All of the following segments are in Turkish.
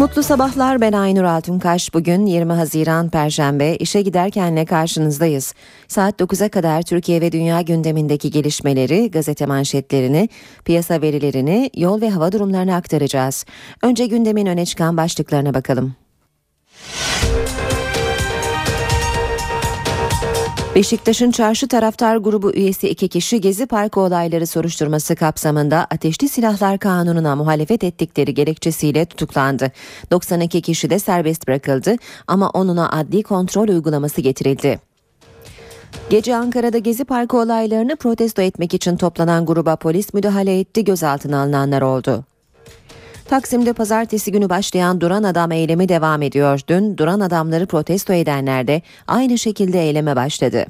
Mutlu sabahlar ben Aynur Altunkaş. Bugün 20 Haziran Perşembe işe giderkenle karşınızdayız. Saat 9'a kadar Türkiye ve dünya gündemindeki gelişmeleri, gazete manşetlerini, piyasa verilerini, yol ve hava durumlarını aktaracağız. Önce gündemin öne çıkan başlıklarına bakalım. Beşiktaş'ın çarşı taraftar grubu üyesi iki kişi Gezi Parkı olayları soruşturması kapsamında Ateşli Silahlar Kanunu'na muhalefet ettikleri gerekçesiyle tutuklandı. 92 kişi de serbest bırakıldı ama onuna adli kontrol uygulaması getirildi. Gece Ankara'da Gezi Parkı olaylarını protesto etmek için toplanan gruba polis müdahale etti, gözaltına alınanlar oldu. Taksim'de pazartesi günü başlayan Duran Adam eylemi devam ediyor. Dün Duran Adamları protesto edenler de aynı şekilde eyleme başladı.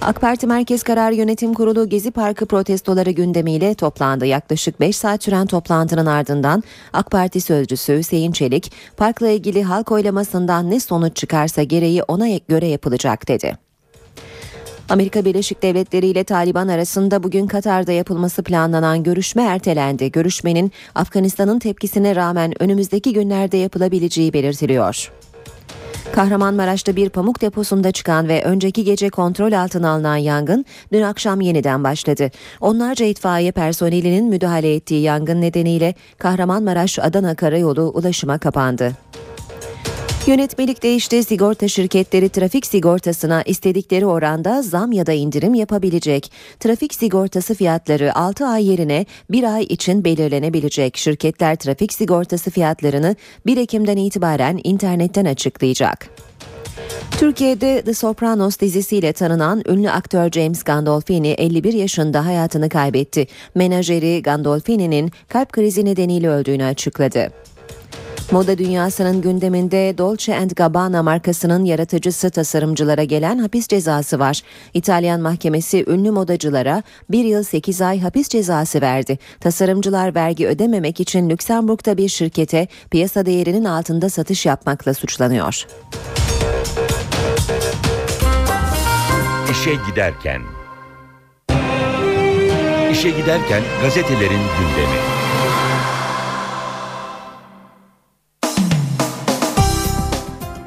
AK Parti Merkez Karar Yönetim Kurulu Gezi Parkı protestoları gündemiyle toplandı. Yaklaşık 5 saat süren toplantının ardından AK Parti sözcüsü Hüseyin Çelik, parkla ilgili halk oylamasından ne sonuç çıkarsa gereği ona göre yapılacak dedi. Amerika Birleşik Devletleri ile Taliban arasında bugün Katar'da yapılması planlanan görüşme ertelendi. Görüşmenin Afganistan'ın tepkisine rağmen önümüzdeki günlerde yapılabileceği belirtiliyor. Kahramanmaraş'ta bir pamuk deposunda çıkan ve önceki gece kontrol altına alınan yangın dün akşam yeniden başladı. Onlarca itfaiye personelinin müdahale ettiği yangın nedeniyle Kahramanmaraş-Adana karayolu ulaşıma kapandı. Yönetmelik değişti. Sigorta şirketleri trafik sigortasına istedikleri oranda zam ya da indirim yapabilecek. Trafik sigortası fiyatları 6 ay yerine 1 ay için belirlenebilecek. Şirketler trafik sigortası fiyatlarını 1 Ekim'den itibaren internetten açıklayacak. Türkiye'de The Sopranos dizisiyle tanınan ünlü aktör James Gandolfini 51 yaşında hayatını kaybetti. Menajeri Gandolfini'nin kalp krizi nedeniyle öldüğünü açıkladı. Moda dünyasının gündeminde Dolce Gabbana markasının yaratıcısı tasarımcılara gelen hapis cezası var. İtalyan mahkemesi ünlü modacılara 1 yıl 8 ay hapis cezası verdi. Tasarımcılar vergi ödememek için Lüksemburg'da bir şirkete piyasa değerinin altında satış yapmakla suçlanıyor. İşe giderken İşe giderken gazetelerin gündemi.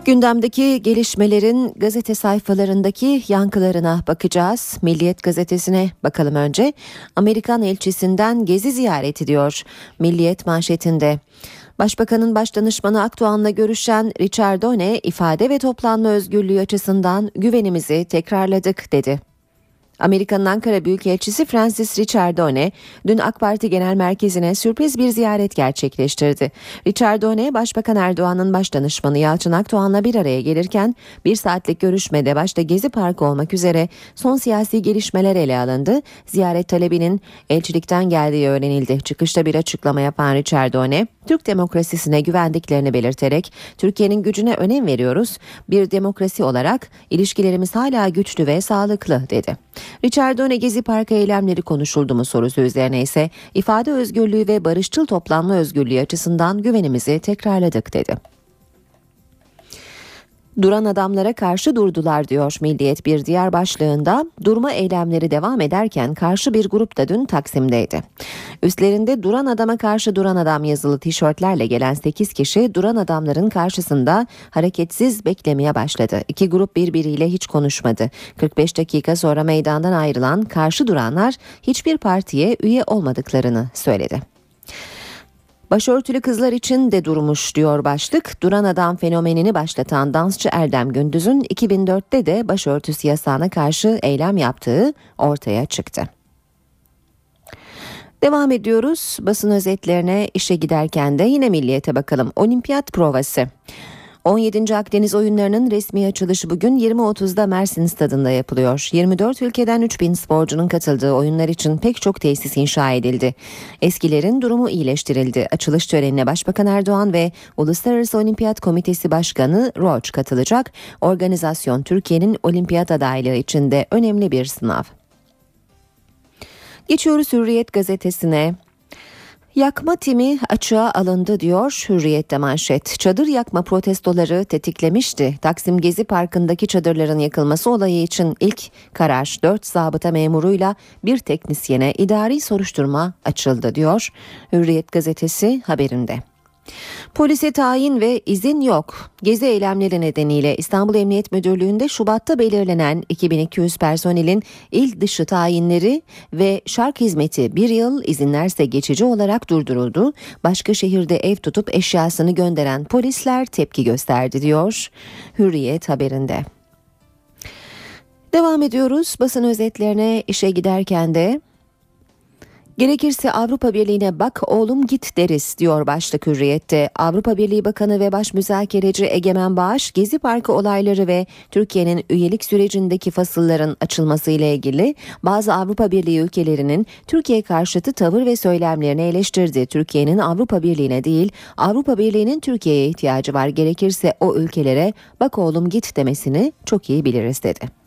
Gündemdeki gelişmelerin gazete sayfalarındaki yankılarına bakacağız. Milliyet gazetesine bakalım önce. Amerikan elçisinden gezi ziyareti diyor Milliyet manşetinde. Başbakanın başdanışmanı Akdoğan'la görüşen Richard Done ifade ve toplanma özgürlüğü açısından güvenimizi tekrarladık dedi. Amerika'nın Ankara Büyükelçisi Francis Richardone dün AK Parti Genel Merkezi'ne sürpriz bir ziyaret gerçekleştirdi. Richardone, Başbakan Erdoğan'ın başdanışmanı Yalçın Akdoğan'la bir araya gelirken bir saatlik görüşmede başta Gezi Parkı olmak üzere son siyasi gelişmeler ele alındı. Ziyaret talebinin elçilikten geldiği öğrenildi. Çıkışta bir açıklama yapan Richardone, Türk demokrasisine güvendiklerini belirterek Türkiye'nin gücüne önem veriyoruz. Bir demokrasi olarak ilişkilerimiz hala güçlü ve sağlıklı dedi. Richard Done Gezi Parkı eylemleri konuşuldu mu sorusu üzerine ise ifade özgürlüğü ve barışçıl toplanma özgürlüğü açısından güvenimizi tekrarladık dedi. Duran adamlara karşı durdular diyor Milliyet bir diğer başlığında. Durma eylemleri devam ederken karşı bir grup da dün Taksim'deydi. Üstlerinde duran adama karşı duran adam yazılı tişörtlerle gelen 8 kişi duran adamların karşısında hareketsiz beklemeye başladı. İki grup birbiriyle hiç konuşmadı. 45 dakika sonra meydandan ayrılan karşı duranlar hiçbir partiye üye olmadıklarını söyledi. Başörtülü kızlar için de durmuş diyor başlık. Duran adam fenomenini başlatan dansçı Erdem Gündüz'ün 2004'te de başörtüsü yasağına karşı eylem yaptığı ortaya çıktı. Devam ediyoruz basın özetlerine işe giderken de yine milliyete bakalım. Olimpiyat provası. 17. Akdeniz oyunlarının resmi açılışı bugün 20.30'da Mersin stadında yapılıyor. 24 ülkeden 3000 sporcunun katıldığı oyunlar için pek çok tesis inşa edildi. Eskilerin durumu iyileştirildi. Açılış törenine Başbakan Erdoğan ve Uluslararası Olimpiyat Komitesi Başkanı Roach katılacak. Organizasyon Türkiye'nin olimpiyat adaylığı için de önemli bir sınav. Geçiyoruz Hürriyet gazetesine. Yakma timi açığa alındı diyor Hürriyet'te manşet. Çadır yakma protestoları tetiklemişti. Taksim Gezi Parkı'ndaki çadırların yakılması olayı için ilk karar 4 zabıta memuruyla bir teknisyene idari soruşturma açıldı diyor Hürriyet gazetesi haberinde. Polise tayin ve izin yok. Gezi eylemleri nedeniyle İstanbul Emniyet Müdürlüğü'nde Şubat'ta belirlenen 2200 personelin il dışı tayinleri ve şark hizmeti bir yıl izinlerse geçici olarak durduruldu. Başka şehirde ev tutup eşyasını gönderen polisler tepki gösterdi diyor Hürriyet haberinde. Devam ediyoruz basın özetlerine işe giderken de Gerekirse Avrupa Birliği'ne bak oğlum git deriz diyor başlık hürriyette. Avrupa Birliği Bakanı ve Baş Müzakereci Egemen Bağış, Gezi Parkı olayları ve Türkiye'nin üyelik sürecindeki fasılların açılması ile ilgili bazı Avrupa Birliği ülkelerinin Türkiye karşıtı tavır ve söylemlerini eleştirdi. Türkiye'nin Avrupa Birliği'ne değil, Avrupa Birliği'nin Türkiye'ye ihtiyacı var. Gerekirse o ülkelere bak oğlum git demesini çok iyi biliriz dedi.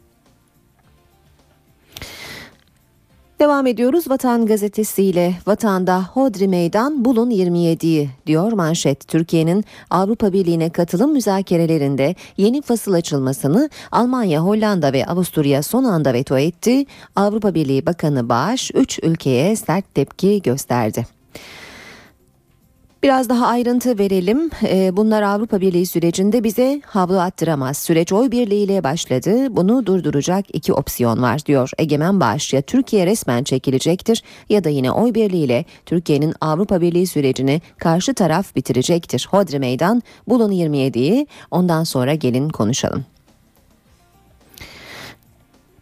Devam ediyoruz Vatan gazetesiyle. Vatanda Hodri Meydan bulun 27'yi diyor manşet. Türkiye'nin Avrupa Birliği'ne katılım müzakerelerinde yeni fasıl açılmasını Almanya, Hollanda ve Avusturya son anda veto etti. Avrupa Birliği Bakanı Bağış 3 ülkeye sert tepki gösterdi. Biraz daha ayrıntı verelim. Ee, bunlar Avrupa Birliği sürecinde bize havlu attıramaz. Süreç oy birliğiyle başladı. Bunu durduracak iki opsiyon var diyor. Egemen Bağış ya Türkiye resmen çekilecektir ya da yine oy birliğiyle Türkiye'nin Avrupa Birliği sürecini karşı taraf bitirecektir. Hodri Meydan bulun 27'yi ondan sonra gelin konuşalım.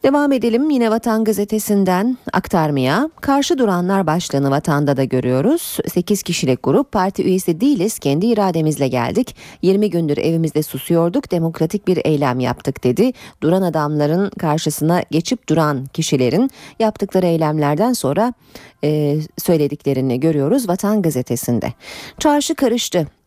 Devam edelim yine Vatan Gazetesi'nden aktarmaya. Karşı duranlar başlığını Vatan'da da görüyoruz. 8 kişilik grup parti üyesi değiliz kendi irademizle geldik. 20 gündür evimizde susuyorduk demokratik bir eylem yaptık dedi. Duran adamların karşısına geçip duran kişilerin yaptıkları eylemlerden sonra e, söylediklerini görüyoruz Vatan Gazetesi'nde. Çarşı karıştı.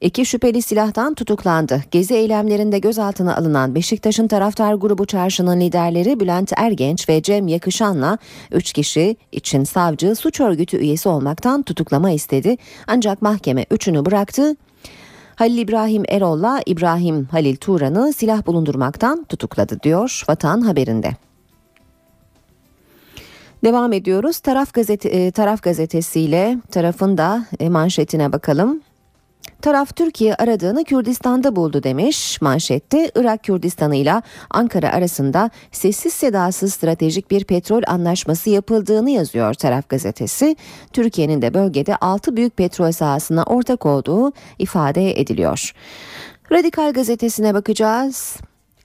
İki şüpheli silahtan tutuklandı. Gezi eylemlerinde gözaltına alınan Beşiktaş'ın taraftar grubu çarşının liderleri Bülent Ergenç ve Cem Yakışan'la 3 kişi için savcı suç örgütü üyesi olmaktan tutuklama istedi. Ancak mahkeme üçünü bıraktı. Halil İbrahim Erol'la İbrahim Halil Turan'ı silah bulundurmaktan tutukladı diyor Vatan haberinde. Devam ediyoruz. Taraf gazete e, Taraf gazetesiyle tarafın da e, manşetine bakalım. Taraf Türkiye aradığını Kürdistan'da buldu demiş. Manşette Irak Kürdistan'ı ile Ankara arasında sessiz sedasız stratejik bir petrol anlaşması yapıldığını yazıyor Taraf gazetesi. Türkiye'nin de bölgede 6 büyük petrol sahasına ortak olduğu ifade ediliyor. Radikal gazetesine bakacağız.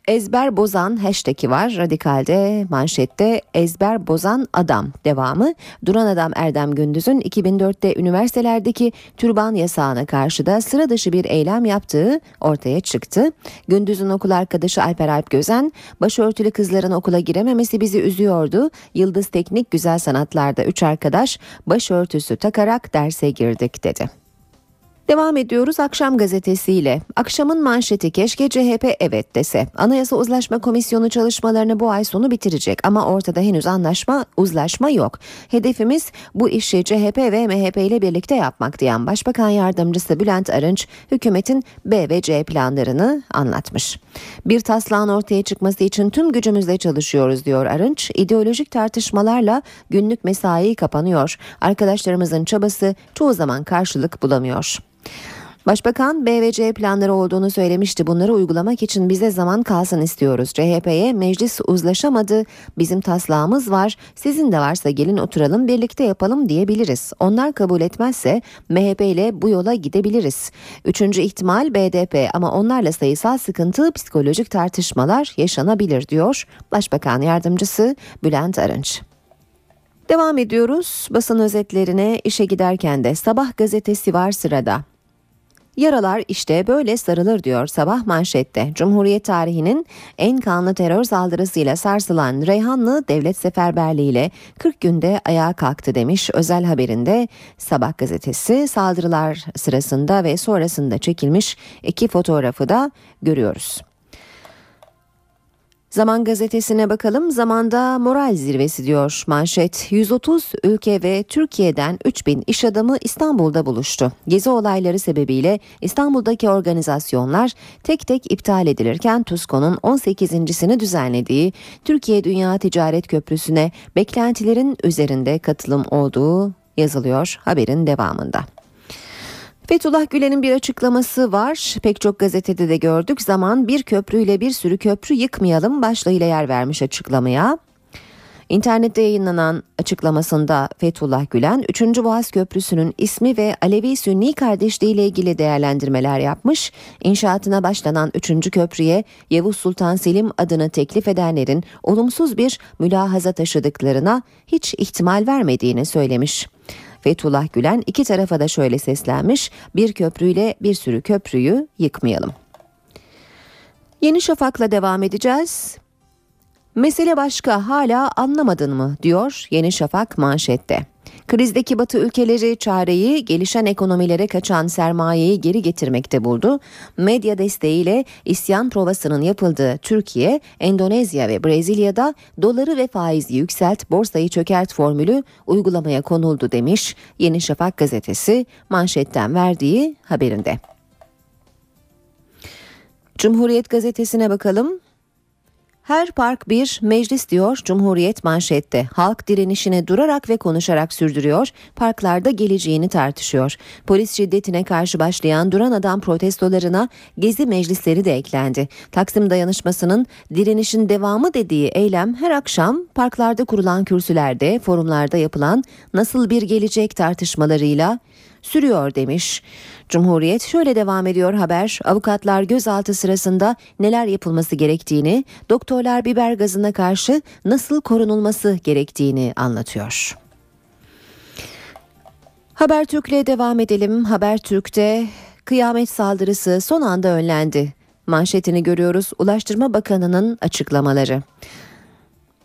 Ezber bozan hashtag'i var. Radikal'de manşette ezber bozan adam devamı. Duran adam Erdem Gündüz'ün 2004'te üniversitelerdeki türban yasağına karşı da sıra dışı bir eylem yaptığı ortaya çıktı. Gündüz'ün okul arkadaşı Alper Alp Gözen, başörtülü kızların okula girememesi bizi üzüyordu. Yıldız Teknik Güzel Sanatlar'da üç arkadaş başörtüsü takarak derse girdik dedi. Devam ediyoruz akşam gazetesiyle. Akşamın manşeti keşke CHP evet dese. Anayasa Uzlaşma Komisyonu çalışmalarını bu ay sonu bitirecek ama ortada henüz anlaşma, uzlaşma yok. Hedefimiz bu işi CHP ve MHP ile birlikte yapmak diyen Başbakan Yardımcısı Bülent Arınç hükümetin B ve C planlarını anlatmış. Bir taslağın ortaya çıkması için tüm gücümüzle çalışıyoruz diyor Arınç. İdeolojik tartışmalarla günlük mesai kapanıyor. Arkadaşlarımızın çabası çoğu zaman karşılık bulamıyor. Başbakan B ve C planları olduğunu söylemişti. Bunları uygulamak için bize zaman kalsın istiyoruz. CHP'ye meclis uzlaşamadı. Bizim taslağımız var. Sizin de varsa gelin oturalım birlikte yapalım diyebiliriz. Onlar kabul etmezse MHP ile bu yola gidebiliriz. Üçüncü ihtimal BDP ama onlarla sayısal sıkıntı psikolojik tartışmalar yaşanabilir diyor Başbakan Yardımcısı Bülent Arınç. Devam ediyoruz basın özetlerine işe giderken de Sabah gazetesi var sırada. Yaralar işte böyle sarılır diyor sabah manşette. Cumhuriyet tarihinin en kanlı terör saldırısıyla sarsılan Reyhanlı devlet seferberliğiyle 40 günde ayağa kalktı demiş özel haberinde Sabah gazetesi saldırılar sırasında ve sonrasında çekilmiş iki fotoğrafı da görüyoruz. Zaman gazetesine bakalım. Zamanda moral zirvesi diyor manşet. 130 ülke ve Türkiye'den 3000 iş adamı İstanbul'da buluştu. Gezi olayları sebebiyle İstanbul'daki organizasyonlar tek tek iptal edilirken TUSKO'nun 18.sini düzenlediği Türkiye Dünya Ticaret Köprüsü'ne beklentilerin üzerinde katılım olduğu yazılıyor haberin devamında. Fethullah Gülen'in bir açıklaması var. Pek çok gazetede de gördük. Zaman bir köprüyle bir sürü köprü yıkmayalım başlığıyla yer vermiş açıklamaya. İnternette yayınlanan açıklamasında Fethullah Gülen 3. Boğaz Köprüsü'nün ismi ve Alevi Sünni kardeşliği ile ilgili değerlendirmeler yapmış. İnşaatına başlanan 3. köprüye Yavuz Sultan Selim adını teklif edenlerin olumsuz bir mülahaza taşıdıklarına hiç ihtimal vermediğini söylemiş. Fethullah Gülen iki tarafa da şöyle seslenmiş. Bir köprüyle bir sürü köprüyü yıkmayalım. Yeni Şafak'la devam edeceğiz. Mesele başka hala anlamadın mı diyor Yeni Şafak manşette. Krizdeki Batı ülkeleri çareyi gelişen ekonomilere kaçan sermayeyi geri getirmekte buldu. Medya desteğiyle isyan provasının yapıldığı Türkiye, Endonezya ve Brezilya'da doları ve faizi yükselt, borsayı çökert formülü uygulamaya konuldu demiş Yeni Şafak gazetesi manşetten verdiği haberinde. Cumhuriyet gazetesine bakalım. Her park bir meclis diyor Cumhuriyet manşette. Halk direnişini durarak ve konuşarak sürdürüyor. Parklarda geleceğini tartışıyor. Polis şiddetine karşı başlayan duran adam protestolarına gezi meclisleri de eklendi. Taksim dayanışmasının direnişin devamı dediği eylem her akşam parklarda kurulan kürsülerde, forumlarda yapılan nasıl bir gelecek tartışmalarıyla sürüyor demiş. Cumhuriyet şöyle devam ediyor haber. Avukatlar gözaltı sırasında neler yapılması gerektiğini, doktorlar biber gazına karşı nasıl korunulması gerektiğini anlatıyor. Habertürk'le devam edelim. Habertürk'te kıyamet saldırısı son anda önlendi. Manşetini görüyoruz. Ulaştırma Bakanı'nın açıklamaları.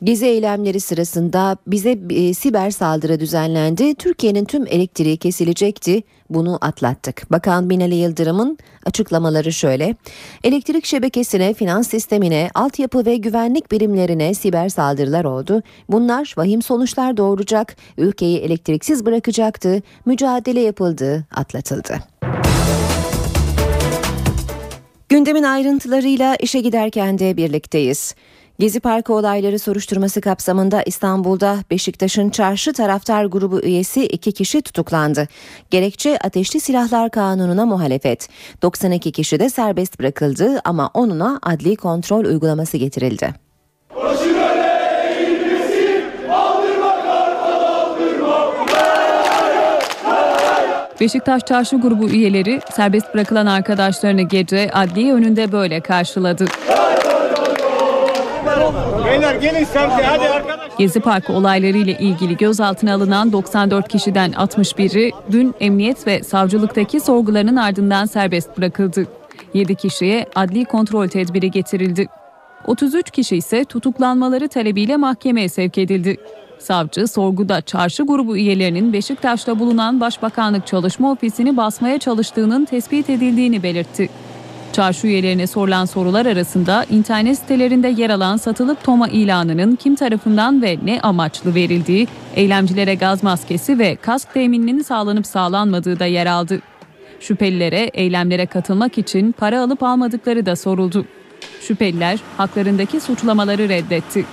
Gezi eylemleri sırasında bize e, siber saldırı düzenlendi. Türkiye'nin tüm elektriği kesilecekti. Bunu atlattık. Bakan Binali Yıldırım'ın açıklamaları şöyle. Elektrik şebekesine, finans sistemine, altyapı ve güvenlik birimlerine siber saldırılar oldu. Bunlar vahim sonuçlar doğuracak, ülkeyi elektriksiz bırakacaktı. Mücadele yapıldı, atlatıldı. Gündemin ayrıntılarıyla işe giderken de birlikteyiz. Gezi Parkı olayları soruşturması kapsamında İstanbul'da Beşiktaş'ın çarşı taraftar grubu üyesi iki kişi tutuklandı. Gerekçe Ateşli Silahlar Kanunu'na muhalefet. 92 kişi de serbest bırakıldı ama onuna adli kontrol uygulaması getirildi. Beşiktaş Çarşı grubu üyeleri serbest bırakılan arkadaşlarını gece adliye önünde böyle karşıladı. Beyler gelin semte hadi arkadaşlar. Gezi Parkı olayları ile ilgili gözaltına alınan 94 kişiden 61'i dün emniyet ve savcılıktaki sorgularının ardından serbest bırakıldı. 7 kişiye adli kontrol tedbiri getirildi. 33 kişi ise tutuklanmaları talebiyle mahkemeye sevk edildi. Savcı sorguda çarşı grubu üyelerinin Beşiktaş'ta bulunan Başbakanlık Çalışma Ofisi'ni basmaya çalıştığının tespit edildiğini belirtti. Çarşı üyelerine sorulan sorular arasında internet sitelerinde yer alan satılık toma ilanının kim tarafından ve ne amaçlı verildiği, eylemcilere gaz maskesi ve kask temininin sağlanıp sağlanmadığı da yer aldı. Şüphelilere eylemlere katılmak için para alıp almadıkları da soruldu. Şüpheliler haklarındaki suçlamaları reddetti.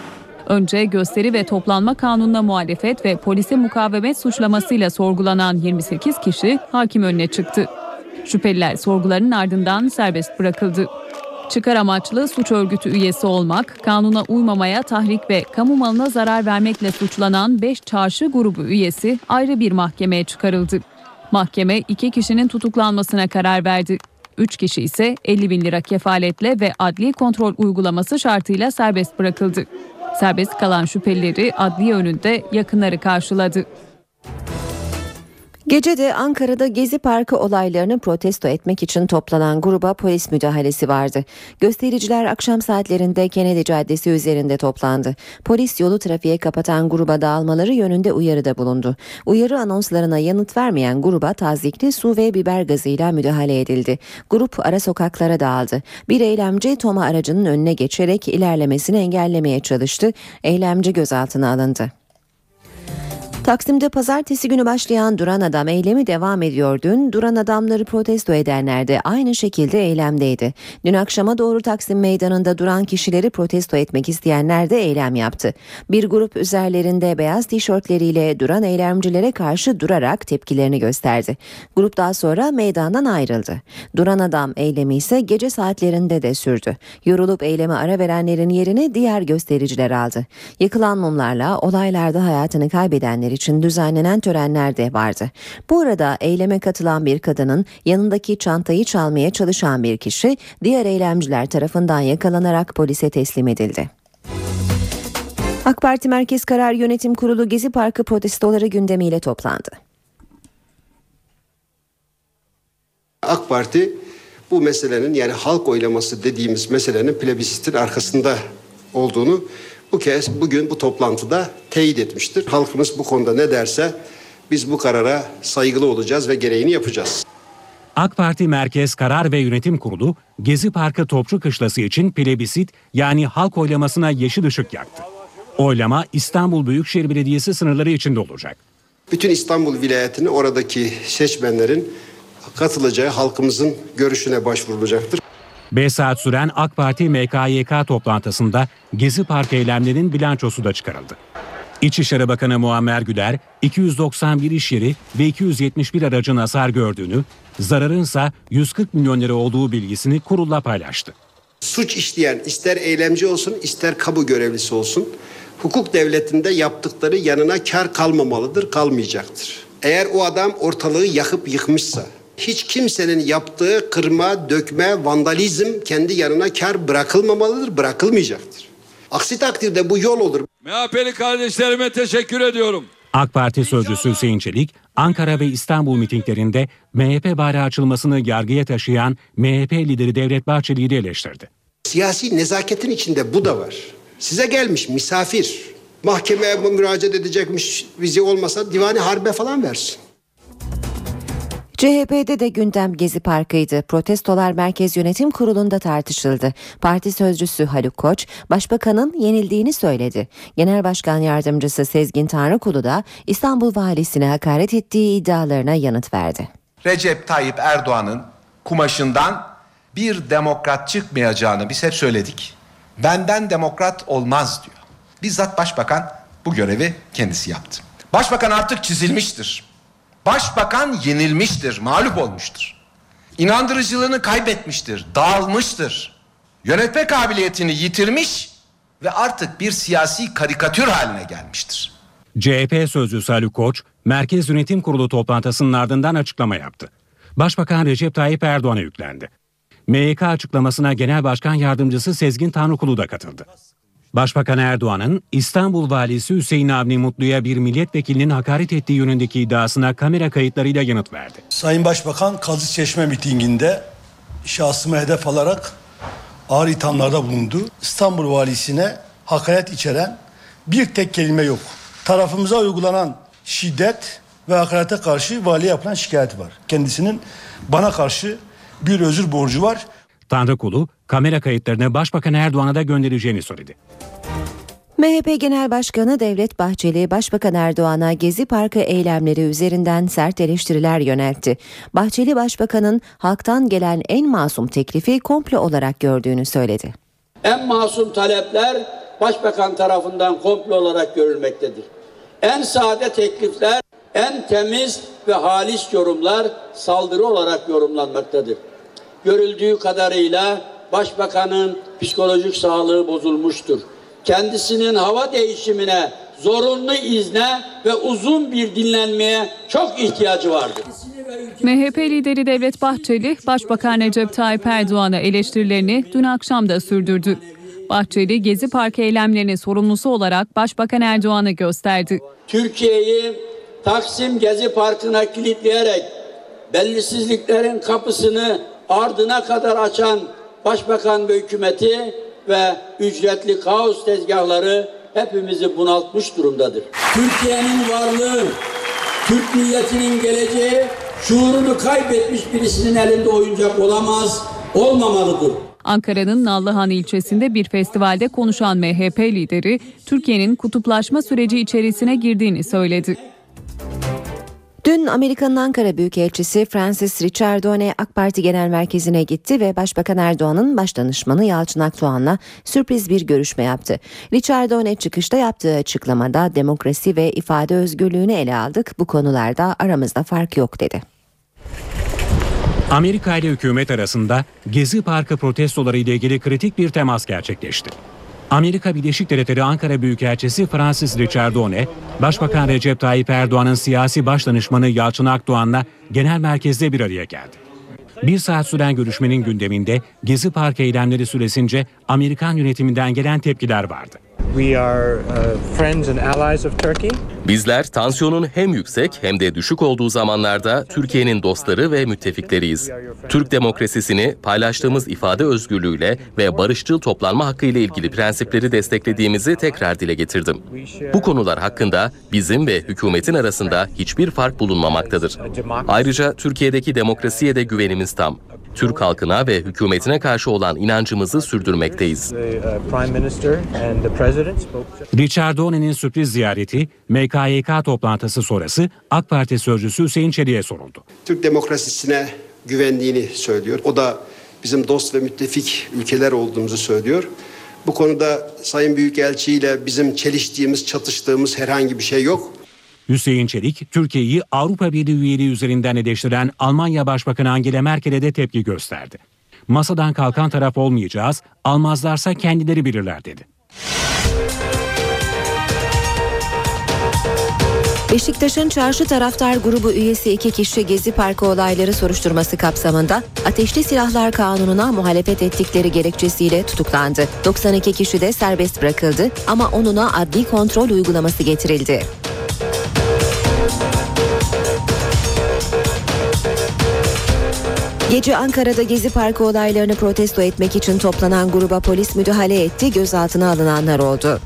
Önce gösteri ve toplanma kanununa muhalefet ve polise mukavemet suçlamasıyla sorgulanan 28 kişi hakim önüne çıktı. Şüpheliler sorguların ardından serbest bırakıldı. Çıkar amaçlı suç örgütü üyesi olmak, kanuna uymamaya tahrik ve kamu malına zarar vermekle suçlanan 5 çarşı grubu üyesi ayrı bir mahkemeye çıkarıldı. Mahkeme iki kişinin tutuklanmasına karar verdi. 3 kişi ise 50 bin lira kefaletle ve adli kontrol uygulaması şartıyla serbest bırakıldı. Serbest kalan şüphelileri adli önünde yakınları karşıladı. Gece de Ankara'da Gezi Parkı olaylarını protesto etmek için toplanan gruba polis müdahalesi vardı. Göstericiler akşam saatlerinde Kennedy Caddesi üzerinde toplandı. Polis yolu trafiğe kapatan gruba dağılmaları yönünde uyarıda bulundu. Uyarı anonslarına yanıt vermeyen gruba tazikli su ve biber gazıyla müdahale edildi. Grup ara sokaklara dağıldı. Bir eylemci Toma aracının önüne geçerek ilerlemesini engellemeye çalıştı. Eylemci gözaltına alındı. Taksim'de pazartesi günü başlayan Duran Adam eylemi devam ediyor. Dün Duran Adamları protesto edenler de aynı şekilde eylemdeydi. Dün akşama doğru Taksim Meydanı'nda duran kişileri protesto etmek isteyenler de eylem yaptı. Bir grup üzerlerinde beyaz tişörtleriyle duran eylemcilere karşı durarak tepkilerini gösterdi. Grup daha sonra meydandan ayrıldı. Duran Adam eylemi ise gece saatlerinde de sürdü. Yorulup eyleme ara verenlerin yerini diğer göstericiler aldı. Yıkılan mumlarla olaylarda hayatını kaybedenleri için düzenlenen törenler de vardı. Bu arada eyleme katılan bir kadının yanındaki çantayı çalmaya çalışan bir kişi diğer eylemciler tarafından yakalanarak polise teslim edildi. AK Parti Merkez Karar Yönetim Kurulu Gezi Parkı protestoları gündemiyle toplandı. AK Parti bu meselenin yani halk oylaması dediğimiz meselenin plebisitin arkasında olduğunu bu kez bugün bu toplantıda teyit etmiştir. Halkımız bu konuda ne derse biz bu karara saygılı olacağız ve gereğini yapacağız. AK Parti Merkez Karar ve Yönetim Kurulu Gezi Parkı Topçu Kışlası için plebisit yani halk oylamasına yeşil ışık yaktı. Oylama İstanbul Büyükşehir Belediyesi sınırları içinde olacak. Bütün İstanbul vilayetini oradaki seçmenlerin katılacağı halkımızın görüşüne başvurulacaktır. 5 saat süren AK Parti MKYK toplantısında Gezi Parkı eylemlerinin bilançosu da çıkarıldı. İçişleri Bakanı Muammer Güler 291 iş yeri ve 271 aracın hasar gördüğünü, zararınsa 140 milyon lira olduğu bilgisini kurulla paylaştı. Suç işleyen ister eylemci olsun ister kamu görevlisi olsun hukuk devletinde yaptıkları yanına kar kalmamalıdır, kalmayacaktır. Eğer o adam ortalığı yakıp yıkmışsa hiç kimsenin yaptığı kırma, dökme, vandalizm kendi yanına kar bırakılmamalıdır, bırakılmayacaktır. Aksi takdirde bu yol olur. MHP'li kardeşlerime teşekkür ediyorum. AK Parti sözcüsü Hüseyin Çelik, Ankara ve İstanbul mitinglerinde MHP bayrağı açılmasını yargıya taşıyan MHP lideri Devlet Bahçeli'yi de eleştirdi. Siyasi nezaketin içinde bu da var. Size gelmiş misafir. Mahkemeye müracaat edecekmiş vize olmasa divani harbe falan versin. CHP'de de gündem Gezi Parkı'ydı. Protestolar Merkez Yönetim Kurulu'nda tartışıldı. Parti sözcüsü Haluk Koç, başbakanın yenildiğini söyledi. Genel Başkan Yardımcısı Sezgin Tanrıkulu da İstanbul valisine hakaret ettiği iddialarına yanıt verdi. Recep Tayyip Erdoğan'ın kumaşından bir demokrat çıkmayacağını biz hep söyledik. Benden demokrat olmaz diyor. Bizzat başbakan bu görevi kendisi yaptı. Başbakan artık çizilmiştir. Başbakan yenilmiştir, mağlup olmuştur. İnandırıcılığını kaybetmiştir, dağılmıştır. Yönetme kabiliyetini yitirmiş ve artık bir siyasi karikatür haline gelmiştir. CHP sözcüsü Haluk Koç, Merkez Yönetim Kurulu toplantısının ardından açıklama yaptı. Başbakan Recep Tayyip Erdoğan'a yüklendi. MYK açıklamasına Genel Başkan Yardımcısı Sezgin Tanrıkulu da katıldı. Başbakan Erdoğan'ın İstanbul Valisi Hüseyin Avni Mutlu'ya bir milletvekilinin hakaret ettiği yönündeki iddiasına kamera kayıtlarıyla yanıt verdi. Sayın Başbakan Kazı Çeşme mitinginde şahsıma hedef alarak ağır ithamlarda bulundu. İstanbul Valisi'ne hakaret içeren bir tek kelime yok. Tarafımıza uygulanan şiddet ve hakarete karşı valiye yapılan şikayet var. Kendisinin bana karşı bir özür borcu var. Tanrıkulu kamera kayıtlarını Başbakan Erdoğan'a da göndereceğini söyledi. MHP Genel Başkanı Devlet Bahçeli, Başbakan Erdoğan'a Gezi Parkı eylemleri üzerinden sert eleştiriler yöneltti. Bahçeli, Başbakan'ın halktan gelen en masum teklifi komplo olarak gördüğünü söyledi. En masum talepler Başbakan tarafından komplo olarak görülmektedir. En sade teklifler, en temiz ve halis yorumlar saldırı olarak yorumlanmaktadır. Görüldüğü kadarıyla Başbakanın psikolojik sağlığı bozulmuştur kendisinin hava değişimine, zorunlu izne ve uzun bir dinlenmeye çok ihtiyacı vardır. MHP lideri Devlet Bahçeli, Başbakan Recep Tayyip Erdoğan'a eleştirilerini dün akşam da sürdürdü. Bahçeli, Gezi Parkı eylemlerinin sorumlusu olarak Başbakan Erdoğan'ı gösterdi. Türkiye'yi Taksim Gezi Parkı'na kilitleyerek bellisizliklerin kapısını ardına kadar açan Başbakan ve hükümeti ve ücretli kaos tezgahları hepimizi bunaltmış durumdadır. Türkiye'nin varlığı, Türk milletinin geleceği şuurunu kaybetmiş birisinin elinde oyuncak olamaz, olmamalıdır. Ankara'nın Nallıhan ilçesinde bir festivalde konuşan MHP lideri Türkiye'nin kutuplaşma süreci içerisine girdiğini söyledi. Dün Amerika'nın Ankara Büyükelçisi Francis Richardone AK Parti Genel Merkezi'ne gitti ve Başbakan Erdoğan'ın başdanışmanı Yalçın Akdoğan'la sürpriz bir görüşme yaptı. Richardone çıkışta yaptığı açıklamada demokrasi ve ifade özgürlüğünü ele aldık. Bu konularda aramızda fark yok dedi. Amerika ile hükümet arasında Gezi Parkı protestoları ile ilgili kritik bir temas gerçekleşti. Amerika Birleşik Devletleri Ankara Büyükelçisi Francis Richardone, Başbakan Recep Tayyip Erdoğan'ın siyasi başdanışmanı Yalçın Akdoğan'la genel merkezde bir araya geldi. Bir saat süren görüşmenin gündeminde Gezi Park eylemleri süresince Amerikan yönetiminden gelen tepkiler vardı. Uh, Bizler tansiyonun hem yüksek hem de düşük olduğu zamanlarda Türkiye'nin dostları ve müttefikleriyiz. Türk demokrasisini paylaştığımız ifade özgürlüğüyle ve barışçıl toplanma hakkı ile ilgili prensipleri desteklediğimizi tekrar dile getirdim. Bu konular hakkında bizim ve hükümetin arasında hiçbir fark bulunmamaktadır. Ayrıca Türkiye'deki demokrasiye de güvenimiz tam. Türk halkına ve hükümetine karşı olan inancımızı sürdürmekteyiz. Richard Done'nin sürpriz ziyareti MKYK toplantısı sonrası AK Parti sözcüsü Hüseyin Çelik'e soruldu. Türk demokrasisine güvendiğini söylüyor. O da bizim dost ve müttefik ülkeler olduğumuzu söylüyor. Bu konuda Sayın Büyükelçi ile bizim çeliştiğimiz, çatıştığımız herhangi bir şey yok. Hüseyin Çelik, Türkiye'yi Avrupa Birliği üyeliği üzerinden eleştiren Almanya Başbakanı Angela Merkel'e de tepki gösterdi. Masadan kalkan taraf olmayacağız, almazlarsa kendileri bilirler dedi. Beşiktaş'ın çarşı taraftar grubu üyesi iki kişi Gezi Parkı olayları soruşturması kapsamında Ateşli Silahlar Kanunu'na muhalefet ettikleri gerekçesiyle tutuklandı. 92 kişi de serbest bırakıldı ama onuna adli kontrol uygulaması getirildi. Gece Ankara'da Gezi Parkı olaylarını protesto etmek için toplanan gruba polis müdahale etti, gözaltına alınanlar oldu.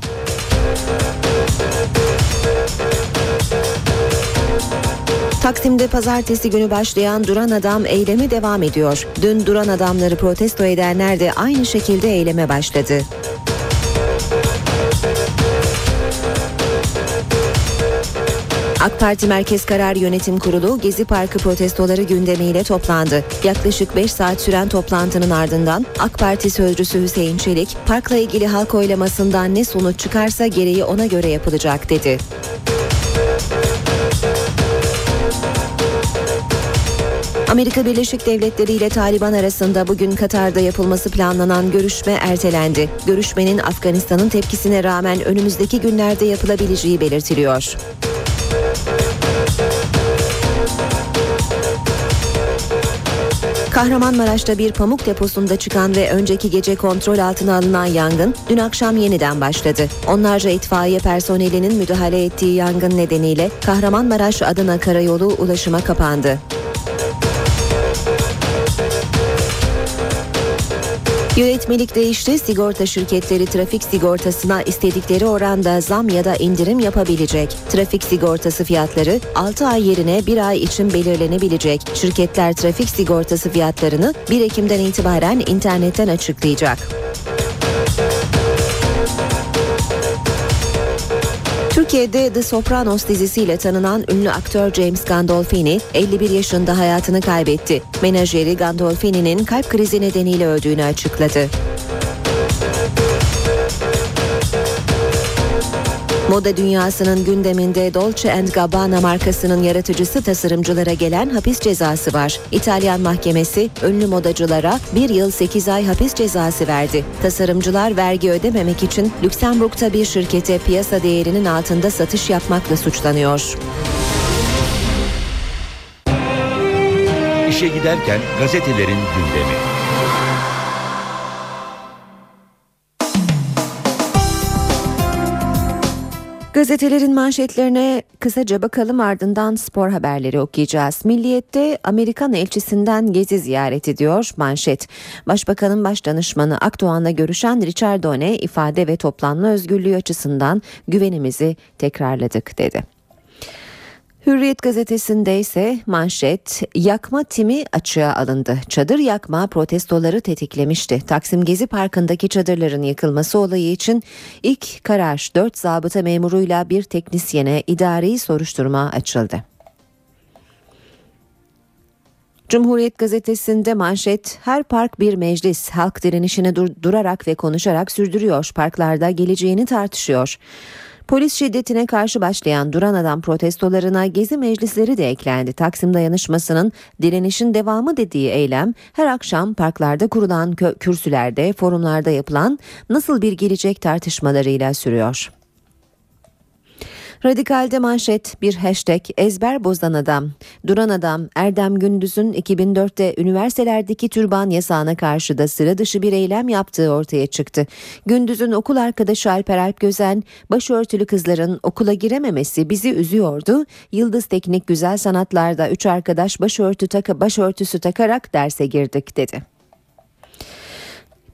Taksim'de pazartesi günü başlayan Duran Adam eylemi devam ediyor. Dün Duran Adamları protesto edenler de aynı şekilde eyleme başladı. AK Parti Merkez Karar Yönetim Kurulu Gezi Parkı protestoları gündemiyle toplandı. Yaklaşık 5 saat süren toplantının ardından AK Parti sözcüsü Hüseyin Çelik, parkla ilgili halk oylamasından ne sonuç çıkarsa gereği ona göre yapılacak dedi. Amerika Birleşik Devletleri ile Taliban arasında bugün Katar'da yapılması planlanan görüşme ertelendi. Görüşmenin Afganistan'ın tepkisine rağmen önümüzdeki günlerde yapılabileceği belirtiliyor. Kahramanmaraş'ta bir pamuk deposunda çıkan ve önceki gece kontrol altına alınan yangın dün akşam yeniden başladı. Onlarca itfaiye personelinin müdahale ettiği yangın nedeniyle Kahramanmaraş-Adana karayolu ulaşıma kapandı. Yönetmelik değişti. Sigorta şirketleri trafik sigortasına istedikleri oranda zam ya da indirim yapabilecek. Trafik sigortası fiyatları 6 ay yerine 1 ay için belirlenebilecek. Şirketler trafik sigortası fiyatlarını 1 Ekim'den itibaren internetten açıklayacak. Türkiye'de The Sopranos dizisiyle tanınan ünlü aktör James Gandolfini 51 yaşında hayatını kaybetti. Menajeri Gandolfini'nin kalp krizi nedeniyle öldüğünü açıkladı. Moda dünyasının gündeminde Dolce Gabbana markasının yaratıcısı tasarımcılara gelen hapis cezası var. İtalyan mahkemesi ünlü modacılara bir yıl 8 ay hapis cezası verdi. Tasarımcılar vergi ödememek için Lüksemburg'da bir şirkete piyasa değerinin altında satış yapmakla suçlanıyor. İşe giderken gazetelerin gündemi. Gazetelerin manşetlerine kısaca bakalım ardından spor haberleri okuyacağız. Milliyet'te Amerikan elçisinden gezi ziyaret ediyor manşet. Başbakanın başdanışmanı Akdoğan'la görüşen Richard Done ifade ve toplanma özgürlüğü açısından güvenimizi tekrarladık dedi. Hürriyet gazetesinde ise manşet yakma timi açığa alındı. Çadır yakma protestoları tetiklemişti. Taksim Gezi Parkı'ndaki çadırların yıkılması olayı için ilk karar 4 zabıta memuruyla bir teknisyene idari soruşturma açıldı. Cumhuriyet gazetesinde manşet her park bir meclis halk direnişini dur- durarak ve konuşarak sürdürüyor parklarda geleceğini tartışıyor. Polis şiddetine karşı başlayan duran adam protestolarına gezi meclisleri de eklendi. Taksim dayanışmasının direnişin devamı dediği eylem her akşam parklarda kurulan kürsülerde, forumlarda yapılan nasıl bir gelecek tartışmalarıyla sürüyor. Radikal'de manşet bir hashtag ezber bozan adam. Duran adam Erdem Gündüz'ün 2004'te üniversitelerdeki türban yasağına karşı da sıra dışı bir eylem yaptığı ortaya çıktı. Gündüz'ün okul arkadaşı Alper Alp Gözen başörtülü kızların okula girememesi bizi üzüyordu. Yıldız Teknik Güzel Sanatlar'da üç arkadaş başörtü taka, başörtüsü takarak derse girdik dedi.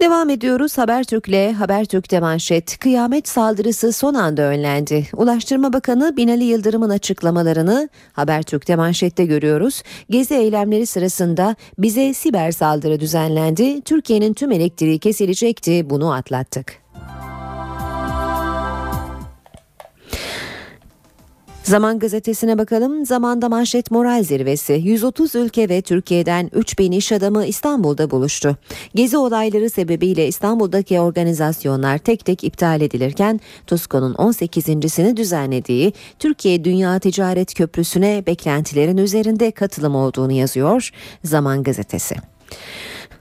Devam ediyoruz Habertürk'le. Habertürk'te manşet kıyamet saldırısı son anda önlendi. Ulaştırma Bakanı Binali Yıldırım'ın açıklamalarını Habertürk'te manşette görüyoruz. Gezi eylemleri sırasında bize siber saldırı düzenlendi. Türkiye'nin tüm elektriği kesilecekti. Bunu atlattık. Zaman gazetesine bakalım. Zamanda manşet moral zirvesi. 130 ülke ve Türkiye'den 3000 iş adamı İstanbul'da buluştu. Gezi olayları sebebiyle İstanbul'daki organizasyonlar tek tek iptal edilirken TUSKO'nun 18.sini düzenlediği Türkiye Dünya Ticaret Köprüsü'ne beklentilerin üzerinde katılım olduğunu yazıyor Zaman gazetesi.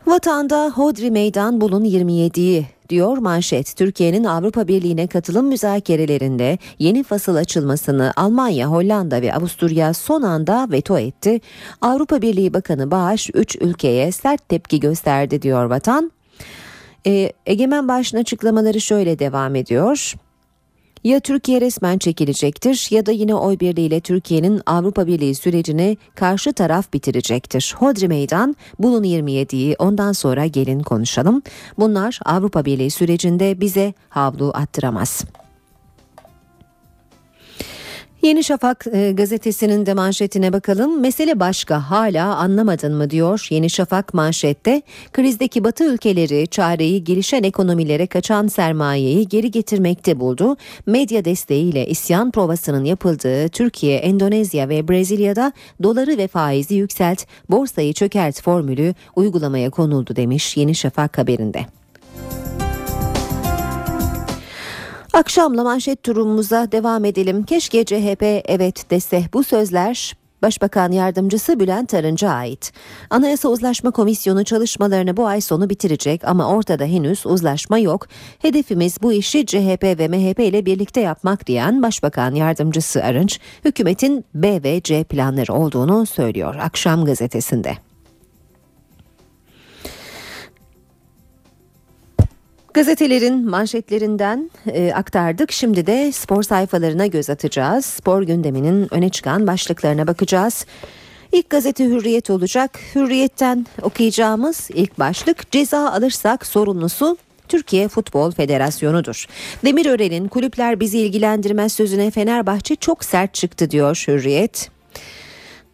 Vatanda Hodri Meydan bulun 27'yi diyor manşet. Türkiye'nin Avrupa Birliği'ne katılım müzakerelerinde yeni fasıl açılmasını Almanya, Hollanda ve Avusturya son anda veto etti. Avrupa Birliği Bakanı Bağış 3 ülkeye sert tepki gösterdi diyor vatan. Ee, Egemen Bağış'ın açıklamaları şöyle devam ediyor. Ya Türkiye resmen çekilecektir ya da yine oy birliğiyle Türkiye'nin Avrupa Birliği sürecini karşı taraf bitirecektir. Hodri Meydan, bulun 27'yi ondan sonra gelin konuşalım. Bunlar Avrupa Birliği sürecinde bize havlu attıramaz. Yeni Şafak e, gazetesinin de manşetine bakalım. Mesele başka hala anlamadın mı diyor Yeni Şafak manşette. Krizdeki batı ülkeleri çareyi gelişen ekonomilere kaçan sermayeyi geri getirmekte buldu. Medya desteğiyle isyan provasının yapıldığı Türkiye, Endonezya ve Brezilya'da doları ve faizi yükselt, borsayı çökert formülü uygulamaya konuldu demiş Yeni Şafak haberinde. Akşamla manşet turumuza devam edelim. Keşke CHP evet dese bu sözler Başbakan Yardımcısı Bülent Arınç'a ait. Anayasa Uzlaşma Komisyonu çalışmalarını bu ay sonu bitirecek ama ortada henüz uzlaşma yok. Hedefimiz bu işi CHP ve MHP ile birlikte yapmak diyen Başbakan Yardımcısı Arınç, hükümetin B ve C planları olduğunu söylüyor Akşam gazetesinde. Gazetelerin manşetlerinden e, aktardık. Şimdi de spor sayfalarına göz atacağız. Spor gündeminin öne çıkan başlıklarına bakacağız. İlk gazete Hürriyet olacak. Hürriyet'ten okuyacağımız ilk başlık ceza alırsak sorumlusu Türkiye Futbol Federasyonu'dur. Demirören'in kulüpler bizi ilgilendirmez sözüne Fenerbahçe çok sert çıktı diyor Hürriyet.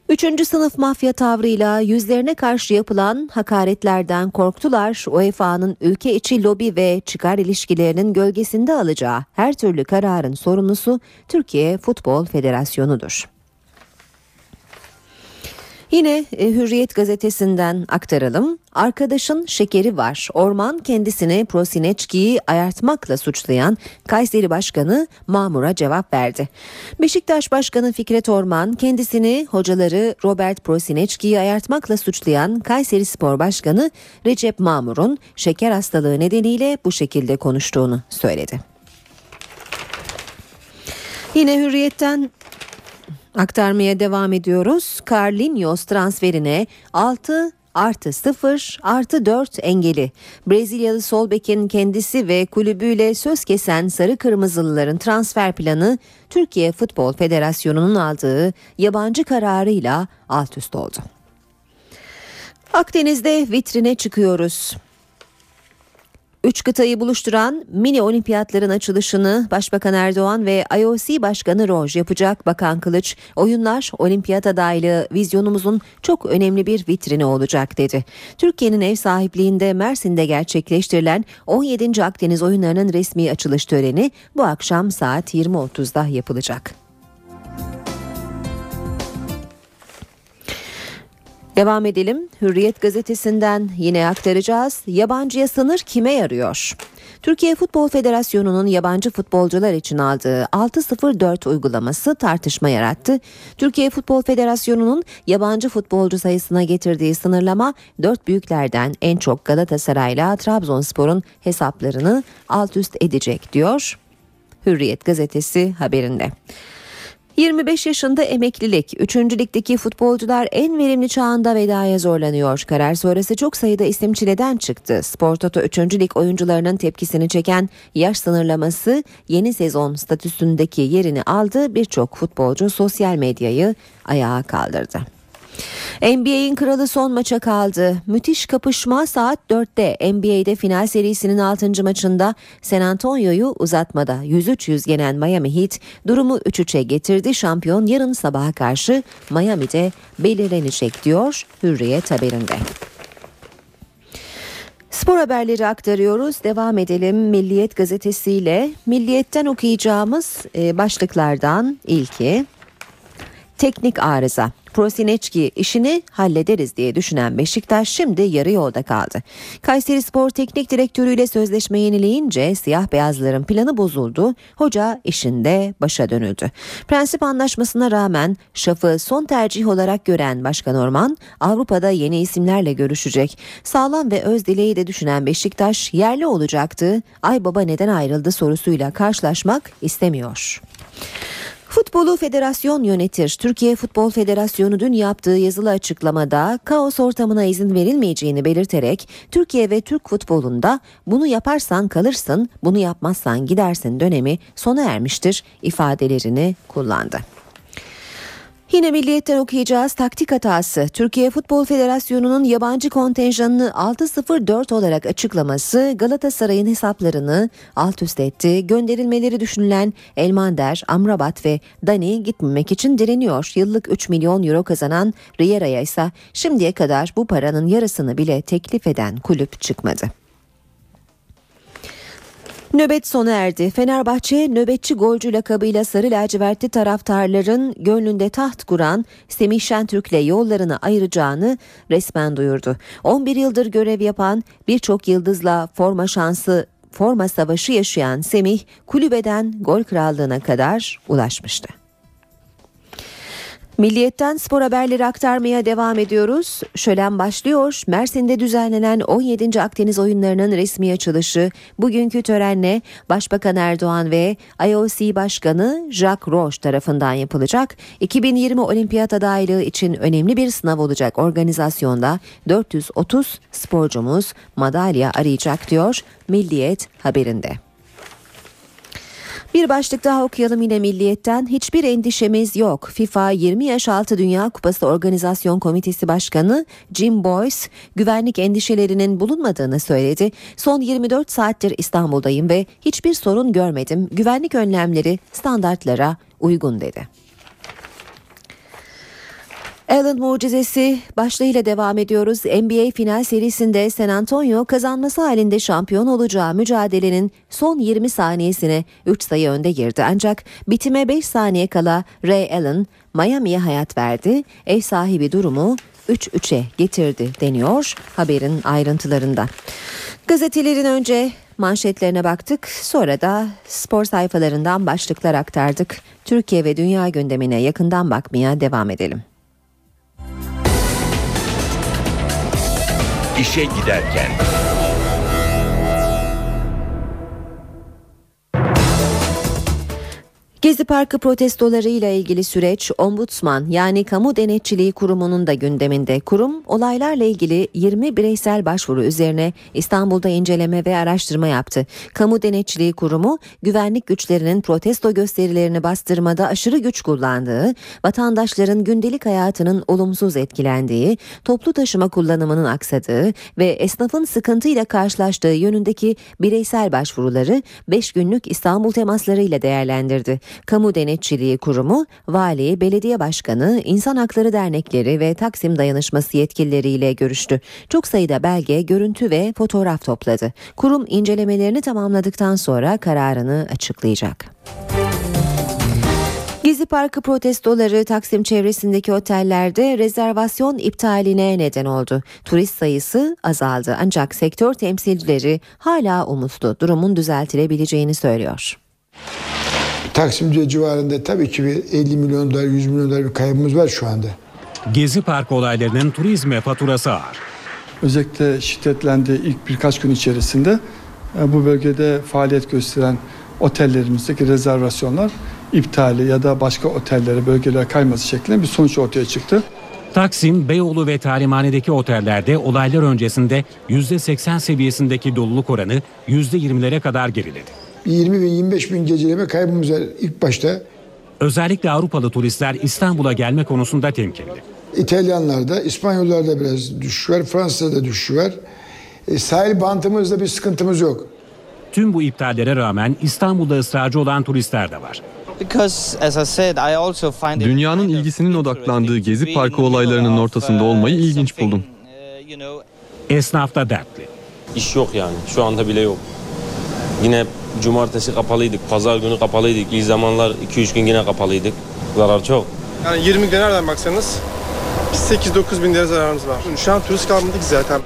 Üçüncü sınıf mafya tavrıyla yüzlerine karşı yapılan hakaretlerden korktular. UEFA'nın ülke içi lobi ve çıkar ilişkilerinin gölgesinde alacağı her türlü kararın sorumlusu Türkiye Futbol Federasyonu'dur. Yine e, Hürriyet gazetesinden aktaralım. Arkadaşın şekeri var. Orman kendisini Prosineçki'yi ayartmakla suçlayan Kayseri Başkanı Mamur'a cevap verdi. Beşiktaş Başkanı Fikret Orman kendisini hocaları Robert Prosineçki'yi ayartmakla suçlayan Kayseri Spor Başkanı Recep Mamur'un şeker hastalığı nedeniyle bu şekilde konuştuğunu söyledi. Yine Hürriyet'ten Aktarmaya devam ediyoruz. Carlinhos transferine 6 artı 0 artı 4 engeli. Brezilyalı sol bekin kendisi ve kulübüyle söz kesen Sarı Kırmızılıların transfer planı Türkiye Futbol Federasyonu'nun aldığı yabancı kararıyla alt üst oldu. Akdeniz'de vitrine çıkıyoruz. Üç kıtayı buluşturan mini olimpiyatların açılışını Başbakan Erdoğan ve IOC Başkanı Roj yapacak. Bakan Kılıç, oyunlar olimpiyat adaylığı vizyonumuzun çok önemli bir vitrini olacak dedi. Türkiye'nin ev sahipliğinde Mersin'de gerçekleştirilen 17. Akdeniz oyunlarının resmi açılış töreni bu akşam saat 20.30'da yapılacak. Devam edelim. Hürriyet gazetesinden yine aktaracağız. Yabancıya sınır kime yarıyor? Türkiye Futbol Federasyonu'nun yabancı futbolcular için aldığı 604 uygulaması tartışma yarattı. Türkiye Futbol Federasyonu'nun yabancı futbolcu sayısına getirdiği sınırlama dört büyüklerden en çok Galatasaray'la Trabzonspor'un hesaplarını alt üst edecek diyor. Hürriyet gazetesi haberinde. 25 yaşında emeklilik. 3. ligdeki futbolcular en verimli çağında vedaya zorlanıyor. Karar sonrası çok sayıda isim çileden çıktı. Spor Toto 3. lig oyuncularının tepkisini çeken yaş sınırlaması yeni sezon statüsündeki yerini aldı. Birçok futbolcu sosyal medyayı ayağa kaldırdı. NBA'in kralı son maça kaldı. Müthiş kapışma saat 4'te NBA'de final serisinin 6. maçında San Antonio'yu uzatmada 103-100 yenen Miami Heat durumu 3-3'e getirdi. Şampiyon yarın sabaha karşı Miami'de belirlenecek diyor Hürriyet haberinde. Spor haberleri aktarıyoruz. Devam edelim Milliyet gazetesiyle. Milliyetten okuyacağımız e, başlıklardan ilki teknik arıza. Prosineçki işini hallederiz diye düşünen Beşiktaş şimdi yarı yolda kaldı. Kayseri Spor Teknik Direktörü ile sözleşme yenileyince siyah beyazların planı bozuldu. Hoca işinde başa dönüldü. Prensip anlaşmasına rağmen Şaf'ı son tercih olarak gören Başkan Orman Avrupa'da yeni isimlerle görüşecek. Sağlam ve öz dileği de düşünen Beşiktaş yerli olacaktı. Ay baba neden ayrıldı sorusuyla karşılaşmak istemiyor. Futbolu federasyon yönetir. Türkiye Futbol Federasyonu dün yaptığı yazılı açıklamada kaos ortamına izin verilmeyeceğini belirterek Türkiye ve Türk futbolunda bunu yaparsan kalırsın, bunu yapmazsan gidersin dönemi sona ermiştir ifadelerini kullandı. Yine milliyetten okuyacağız taktik hatası. Türkiye Futbol Federasyonu'nun yabancı kontenjanını 6-0-4 olarak açıklaması Galatasaray'ın hesaplarını alt üst etti. Gönderilmeleri düşünülen Elmander, Amrabat ve Dani gitmemek için direniyor. Yıllık 3 milyon euro kazanan Riera'ya ise şimdiye kadar bu paranın yarısını bile teklif eden kulüp çıkmadı. Nöbet sona erdi. Fenerbahçe nöbetçi golcü lakabıyla sarı lacivertli taraftarların gönlünde taht kuran Semih Şentürk'le yollarını ayıracağını resmen duyurdu. 11 yıldır görev yapan birçok yıldızla forma şansı forma savaşı yaşayan Semih kulübeden gol krallığına kadar ulaşmıştı. Milliyetten spor haberleri aktarmaya devam ediyoruz. Şölen başlıyor. Mersin'de düzenlenen 17. Akdeniz oyunlarının resmi açılışı bugünkü törenle Başbakan Erdoğan ve IOC Başkanı Jacques Roche tarafından yapılacak. 2020 olimpiyat adaylığı için önemli bir sınav olacak organizasyonda 430 sporcumuz madalya arayacak diyor Milliyet haberinde. Bir başlık daha okuyalım yine Milliyet'ten. Hiçbir endişemiz yok. FIFA 20 yaş altı Dünya Kupası Organizasyon Komitesi Başkanı Jim Boyce güvenlik endişelerinin bulunmadığını söyledi. Son 24 saattir İstanbul'dayım ve hiçbir sorun görmedim. Güvenlik önlemleri standartlara uygun dedi. Allen mucizesi başlığıyla devam ediyoruz. NBA final serisinde San Antonio kazanması halinde şampiyon olacağı mücadelenin son 20 saniyesine 3 sayı önde girdi. Ancak bitime 5 saniye kala Ray Allen Miami'ye hayat verdi. Ev sahibi durumu 3-3'e getirdi deniyor haberin ayrıntılarında. Gazetelerin önce manşetlerine baktık sonra da spor sayfalarından başlıklar aktardık. Türkiye ve dünya gündemine yakından bakmaya devam edelim. İşe giderken. Gezi Parkı protestolarıyla ilgili süreç Ombudsman yani Kamu Denetçiliği Kurumu'nun da gündeminde. Kurum olaylarla ilgili 20 bireysel başvuru üzerine İstanbul'da inceleme ve araştırma yaptı. Kamu Denetçiliği Kurumu güvenlik güçlerinin protesto gösterilerini bastırmada aşırı güç kullandığı, vatandaşların gündelik hayatının olumsuz etkilendiği, toplu taşıma kullanımının aksadığı ve esnafın sıkıntıyla karşılaştığı yönündeki bireysel başvuruları 5 günlük İstanbul temaslarıyla değerlendirdi. Kamu Denetçiliği Kurumu, vali, belediye başkanı, insan hakları dernekleri ve Taksim Dayanışması yetkilileriyle görüştü. Çok sayıda belge, görüntü ve fotoğraf topladı. Kurum incelemelerini tamamladıktan sonra kararını açıklayacak. Gezi Parkı protestoları Taksim çevresindeki otellerde rezervasyon iptaline neden oldu. Turist sayısı azaldı ancak sektör temsilcileri hala umutlu durumun düzeltilebileceğini söylüyor. Taksim civarında tabii ki bir 50 milyon dolar 100 milyon dolar bir kaybımız var şu anda. Gezi Park olaylarının turizme faturası ağır. Özellikle şiddetlendi ilk birkaç gün içerisinde e, bu bölgede faaliyet gösteren otellerimizdeki rezervasyonlar iptali ya da başka otellere, bölgelere kayması şeklinde bir sonuç ortaya çıktı. Taksim, Beyoğlu ve Talimhane'deki otellerde olaylar öncesinde %80 seviyesindeki doluluk oranı %20'lere kadar geriledi. 20 bin 25 bin geceleme kaybımız var ilk başta. Özellikle Avrupalı turistler İstanbul'a gelme konusunda temkinli. İtalyanlarda, İspanyollarda biraz düşüş var, Fransa'da düşüş var. E, sahil bantımızda bir sıkıntımız yok. Tüm bu iptallere rağmen İstanbul'da ısrarcı olan turistler de var. Dünyanın ilgisinin odaklandığı Gezi Parkı olaylarının ortasında olmayı ilginç buldum. Esnaf da dertli. İş yok yani şu anda bile yok. Yine cumartesi kapalıydık, pazar günü kapalıydık. İlk zamanlar 2-3 gün yine kapalıydık. Zarar çok. Yani 20 gün nereden baksanız 8-9 bin lira zararımız var. Şu an turist kalmadık zaten.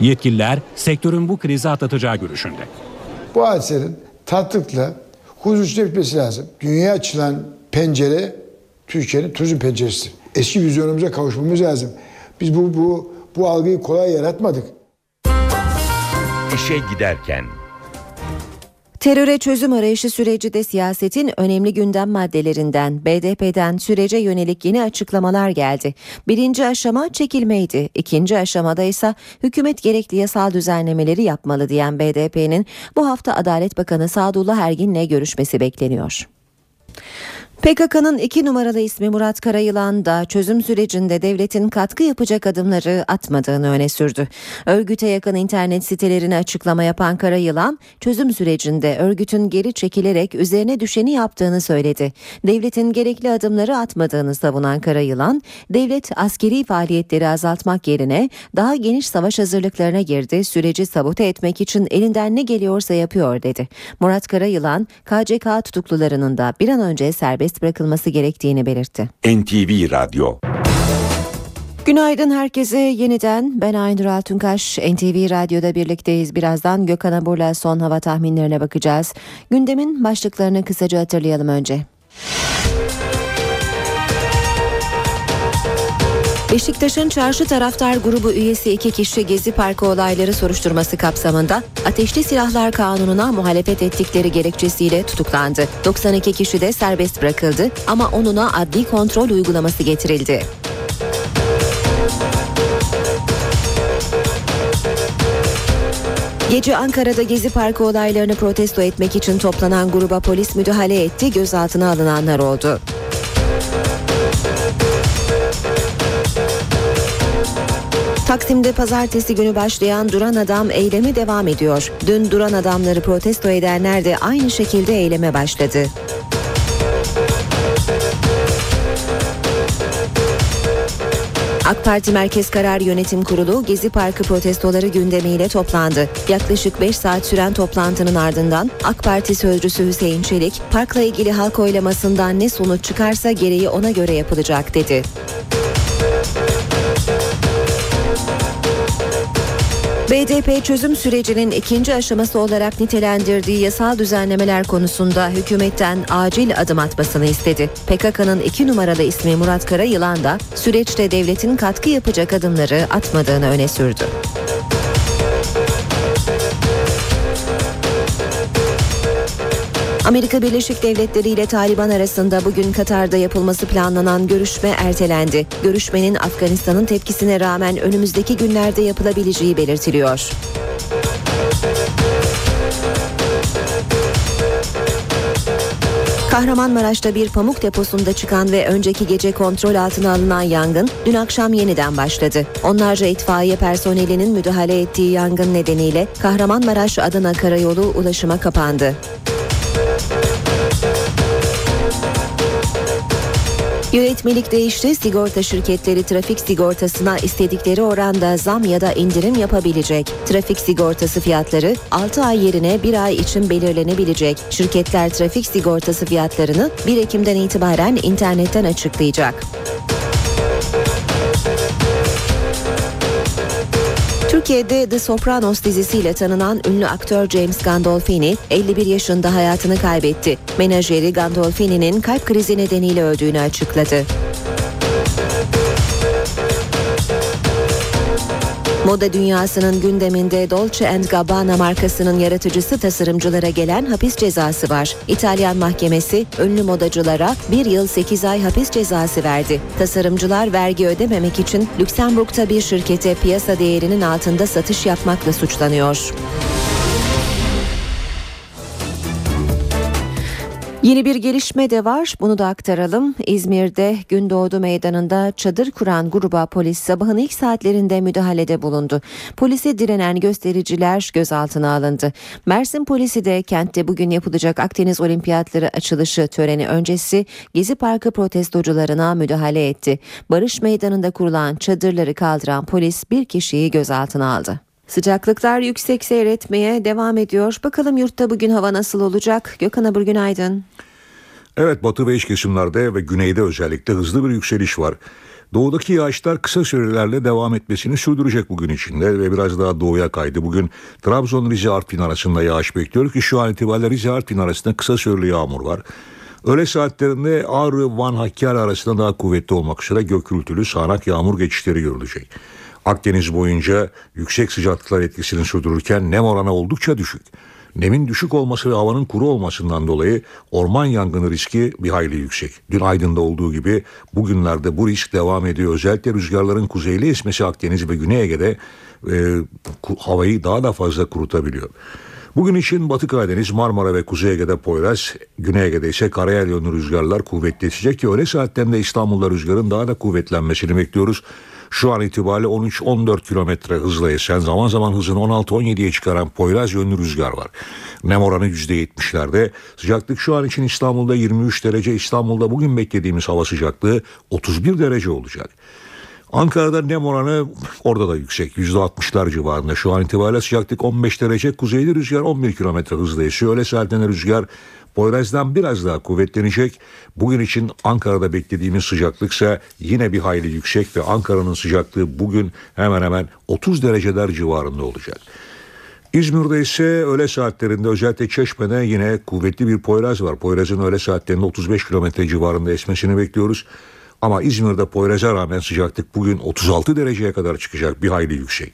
Yetkililer sektörün bu krizi atlatacağı görüşünde. Bu hadisenin tatlıkla huzurlu bitmesi lazım. Dünyaya açılan pencere Türkiye'nin turizm penceresidir. Eski vizyonumuza kavuşmamız lazım. Biz bu bu bu algıyı kolay yaratmadık. İşe giderken Teröre çözüm arayışı süreci de siyasetin önemli gündem maddelerinden BDP'den sürece yönelik yeni açıklamalar geldi. Birinci aşama çekilmeydi. İkinci aşamada ise hükümet gerekli yasal düzenlemeleri yapmalı diyen BDP'nin bu hafta Adalet Bakanı Sadullah Ergin'le görüşmesi bekleniyor. PKK'nın iki numaralı ismi Murat Karayılan da çözüm sürecinde devletin katkı yapacak adımları atmadığını öne sürdü. Örgüte yakın internet sitelerine açıklama yapan Karayılan, çözüm sürecinde örgütün geri çekilerek üzerine düşeni yaptığını söyledi. Devletin gerekli adımları atmadığını savunan Karayılan, devlet askeri faaliyetleri azaltmak yerine daha geniş savaş hazırlıklarına girdi, süreci sabote etmek için elinden ne geliyorsa yapıyor dedi. Murat Karayılan, KCK tutuklularının da bir an önce serbest serbest bırakılması gerektiğini belirtti. NTV Radyo. Günaydın herkese. Yeniden ben Aynur Altunkaş. NTV Radyo'da birlikteyiz. Birazdan Gökhan Abur'la son hava tahminlerine bakacağız. Gündemin başlıklarını kısaca hatırlayalım önce Beşiktaş'ın çarşı taraftar grubu üyesi iki kişi Gezi Parkı olayları soruşturması kapsamında Ateşli Silahlar Kanunu'na muhalefet ettikleri gerekçesiyle tutuklandı. 92 kişi de serbest bırakıldı ama onuna adli kontrol uygulaması getirildi. Gece Ankara'da Gezi Parkı olaylarını protesto etmek için toplanan gruba polis müdahale etti, gözaltına alınanlar oldu. Taksim'de pazartesi günü başlayan Duran Adam eylemi devam ediyor. Dün Duran Adamları protesto edenler de aynı şekilde eyleme başladı. AK Parti Merkez Karar Yönetim Kurulu Gezi Parkı protestoları gündemiyle toplandı. Yaklaşık 5 saat süren toplantının ardından AK Parti sözcüsü Hüseyin Çelik, parkla ilgili halk oylamasından ne sonuç çıkarsa gereği ona göre yapılacak dedi. BDP çözüm sürecinin ikinci aşaması olarak nitelendirdiği yasal düzenlemeler konusunda hükümetten acil adım atmasını istedi. PKK'nın iki numaralı ismi Murat Karayılan da süreçte devletin katkı yapacak adımları atmadığını öne sürdü. Amerika Birleşik Devletleri ile Taliban arasında bugün Katar'da yapılması planlanan görüşme ertelendi. Görüşmenin Afganistan'ın tepkisine rağmen önümüzdeki günlerde yapılabileceği belirtiliyor. Kahramanmaraş'ta bir pamuk deposunda çıkan ve önceki gece kontrol altına alınan yangın dün akşam yeniden başladı. Onlarca itfaiye personelinin müdahale ettiği yangın nedeniyle Kahramanmaraş-Adana karayolu ulaşıma kapandı. Yönetmelik değişti. Sigorta şirketleri trafik sigortasına istedikleri oranda zam ya da indirim yapabilecek. Trafik sigortası fiyatları 6 ay yerine 1 ay için belirlenebilecek. Şirketler trafik sigortası fiyatlarını 1 Ekim'den itibaren internetten açıklayacak. Türkiye'de The Sopranos dizisiyle tanınan ünlü aktör James Gandolfini 51 yaşında hayatını kaybetti. Menajeri Gandolfini'nin kalp krizi nedeniyle öldüğünü açıkladı. Moda dünyasının gündeminde Dolce Gabbana markasının yaratıcısı tasarımcılara gelen hapis cezası var. İtalyan mahkemesi ünlü modacılara 1 yıl 8 ay hapis cezası verdi. Tasarımcılar vergi ödememek için Lüksemburg'da bir şirkete piyasa değerinin altında satış yapmakla suçlanıyor. Yeni bir gelişme de var. Bunu da aktaralım. İzmir'de Gündoğdu Meydanı'nda çadır kuran gruba polis sabahın ilk saatlerinde müdahalede bulundu. Polise direnen göstericiler gözaltına alındı. Mersin polisi de kentte bugün yapılacak Akdeniz Olimpiyatları açılışı töreni öncesi Gezi Parkı protestocularına müdahale etti. Barış Meydanı'nda kurulan çadırları kaldıran polis bir kişiyi gözaltına aldı. Sıcaklıklar yüksek seyretmeye devam ediyor. Bakalım yurtta bugün hava nasıl olacak? Gökhan Abur günaydın. Evet batı ve iç kesimlerde ve güneyde özellikle hızlı bir yükseliş var. Doğudaki yağışlar kısa sürelerle devam etmesini sürdürecek bugün içinde ve biraz daha doğuya kaydı. Bugün Trabzon Rize Artvin arasında yağış bekliyoruz ki şu an itibariyle Rize Artvin arasında kısa süreli yağmur var. Öğle saatlerinde Ağrı Van Hakkari arasında daha kuvvetli olmak üzere gök gürültülü sağanak yağmur geçişleri görülecek. Akdeniz boyunca yüksek sıcaklıklar etkisini sürdürürken nem oranı oldukça düşük. Nemin düşük olması ve havanın kuru olmasından dolayı orman yangını riski bir hayli yüksek. Dün Aydın'da olduğu gibi bugünlerde bu risk devam ediyor. Özellikle rüzgarların kuzeyli esmesi Akdeniz ve Güney Ege'de e, havayı daha da fazla kurutabiliyor. Bugün için Batı Karadeniz, Marmara ve Kuzey Ege'de Poyraz, Güney Ege'de ise karayel yönlü rüzgarlar kuvvetleşecek ki öğle saatlerinde İstanbul'da rüzgarın daha da kuvvetlenmesini bekliyoruz. Şu an itibariyle 13-14 kilometre hızla esen zaman zaman hızını 16-17'ye çıkaran Poyraz yönlü rüzgar var. Nem oranı %70'lerde. Sıcaklık şu an için İstanbul'da 23 derece. İstanbul'da bugün beklediğimiz hava sıcaklığı 31 derece olacak. Ankara'da nem oranı orada da yüksek. %60'lar civarında. Şu an itibariyle sıcaklık 15 derece. Kuzeyli rüzgar 11 kilometre hızla esiyor. Öyle saatlerinde rüzgar Poyraz'dan biraz daha kuvvetlenecek. Bugün için Ankara'da beklediğimiz sıcaklık ise yine bir hayli yüksek ve Ankara'nın sıcaklığı bugün hemen hemen 30 dereceler civarında olacak. İzmir'de ise öğle saatlerinde özellikle Çeşme'de yine kuvvetli bir Poyraz var. Poyraz'ın öğle saatlerinde 35 kilometre civarında esmesini bekliyoruz. Ama İzmir'de Poyraz'a rağmen sıcaklık bugün 36 dereceye kadar çıkacak bir hayli yüksek.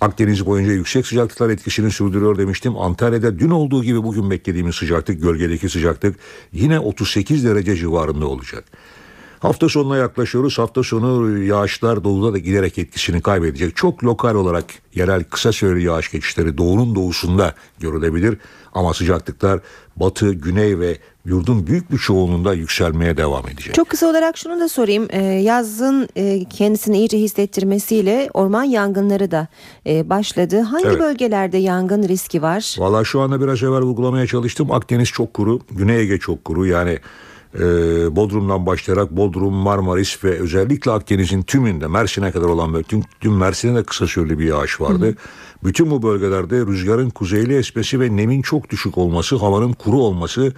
Akdeniz boyunca yüksek sıcaklıklar etkisini sürdürüyor demiştim. Antalya'da dün olduğu gibi bugün beklediğimiz sıcaklık, gölgedeki sıcaklık yine 38 derece civarında olacak. Hafta sonuna yaklaşıyoruz. Hafta sonu yağışlar doğuda da giderek etkisini kaybedecek. Çok lokal olarak yerel kısa süreli yağış geçişleri doğunun doğusunda görülebilir. Ama sıcaklıklar batı, güney ve yurdun büyük bir çoğunluğunda yükselmeye devam edecek. Çok kısa olarak şunu da sorayım. Ee, yazın e, kendisini iyice hissettirmesiyle orman yangınları da e, başladı. Hangi evet. bölgelerde yangın riski var? Valla şu anda biraz evvel vurgulamaya çalıştım. Akdeniz çok kuru, Güney Ege çok kuru. Yani e, Bodrum'dan başlayarak Bodrum, Marmaris ve özellikle Akdeniz'in tümünde Mersin'e kadar olan böyle tüm, tüm Mersin'e de kısa süreli bir yağış vardı. Hı hı. Bütün bu bölgelerde rüzgarın kuzeyli esmesi ve nemin çok düşük olması, havanın kuru olması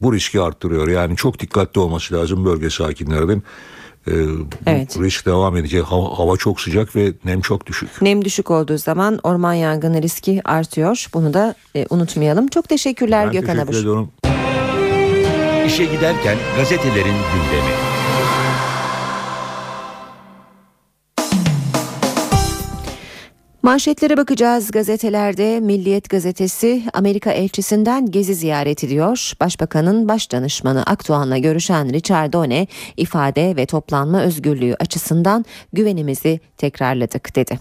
bu riski arttırıyor. Yani çok dikkatli olması lazım bölge sakinlerinin. Ee, evet. risk devam edecek. Hava, hava çok sıcak ve nem çok düşük. Nem düşük olduğu zaman orman yangını riski artıyor. Bunu da e, unutmayalım. Çok teşekkürler ben Gökhan teşekkür Abuş. İşe giderken gazetelerin gündemi. Manşetlere bakacağız gazetelerde. Milliyet gazetesi Amerika elçisinden gezi ziyareti diyor. Başbakanın baş danışmanı Akdoğan'la görüşen Richard Done ifade ve toplanma özgürlüğü açısından güvenimizi tekrarladık dedi.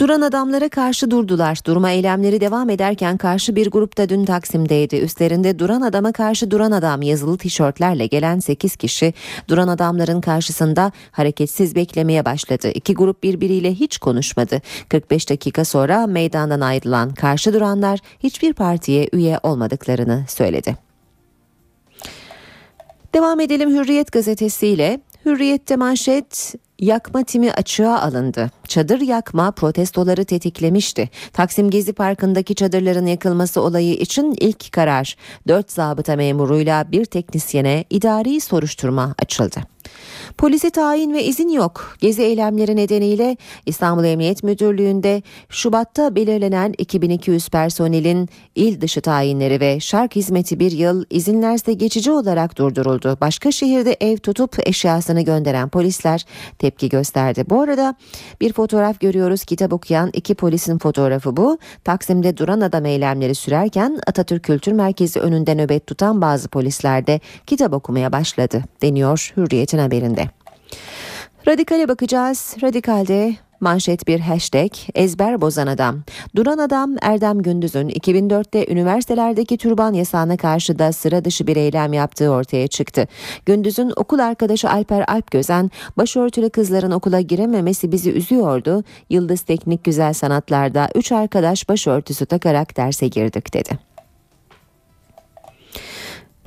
Duran adamlara karşı durdular. Duruma eylemleri devam ederken karşı bir grupta dün Taksim'deydi. Üstlerinde duran adama karşı duran adam yazılı tişörtlerle gelen 8 kişi duran adamların karşısında hareketsiz beklemeye başladı. İki grup birbiriyle hiç konuşmadı. 45 dakika sonra meydandan ayrılan karşı duranlar hiçbir partiye üye olmadıklarını söyledi. Devam edelim Hürriyet gazetesiyle. Hürriyette manşet yakma timi açığa alındı. Çadır yakma protestoları tetiklemişti. Taksim Gezi Parkı'ndaki çadırların yakılması olayı için ilk karar 4 zabıta memuruyla bir teknisyene idari soruşturma açıldı. Polisi tayin ve izin yok. Gezi eylemleri nedeniyle İstanbul Emniyet Müdürlüğü'nde Şubat'ta belirlenen 2200 personelin il dışı tayinleri ve şark hizmeti bir yıl izinlerse geçici olarak durduruldu. Başka şehirde ev tutup eşyasını gönderen polisler tepki gösterdi. Bu arada bir fotoğraf görüyoruz kitap okuyan iki polisin fotoğrafı bu. Taksim'de duran adam eylemleri sürerken Atatürk Kültür Merkezi önünde nöbet tutan bazı polisler de kitap okumaya başladı deniyor Hürriyet'in haberinde. Radikale bakacağız. Radikalde Manşet bir hashtag ezber bozan adam. Duran adam Erdem Gündüz'ün 2004'te üniversitelerdeki türban yasağına karşı da sıra dışı bir eylem yaptığı ortaya çıktı. Gündüz'ün okul arkadaşı Alper Alp Gözen başörtülü kızların okula girememesi bizi üzüyordu. Yıldız Teknik Güzel Sanatlar'da 3 arkadaş başörtüsü takarak derse girdik dedi.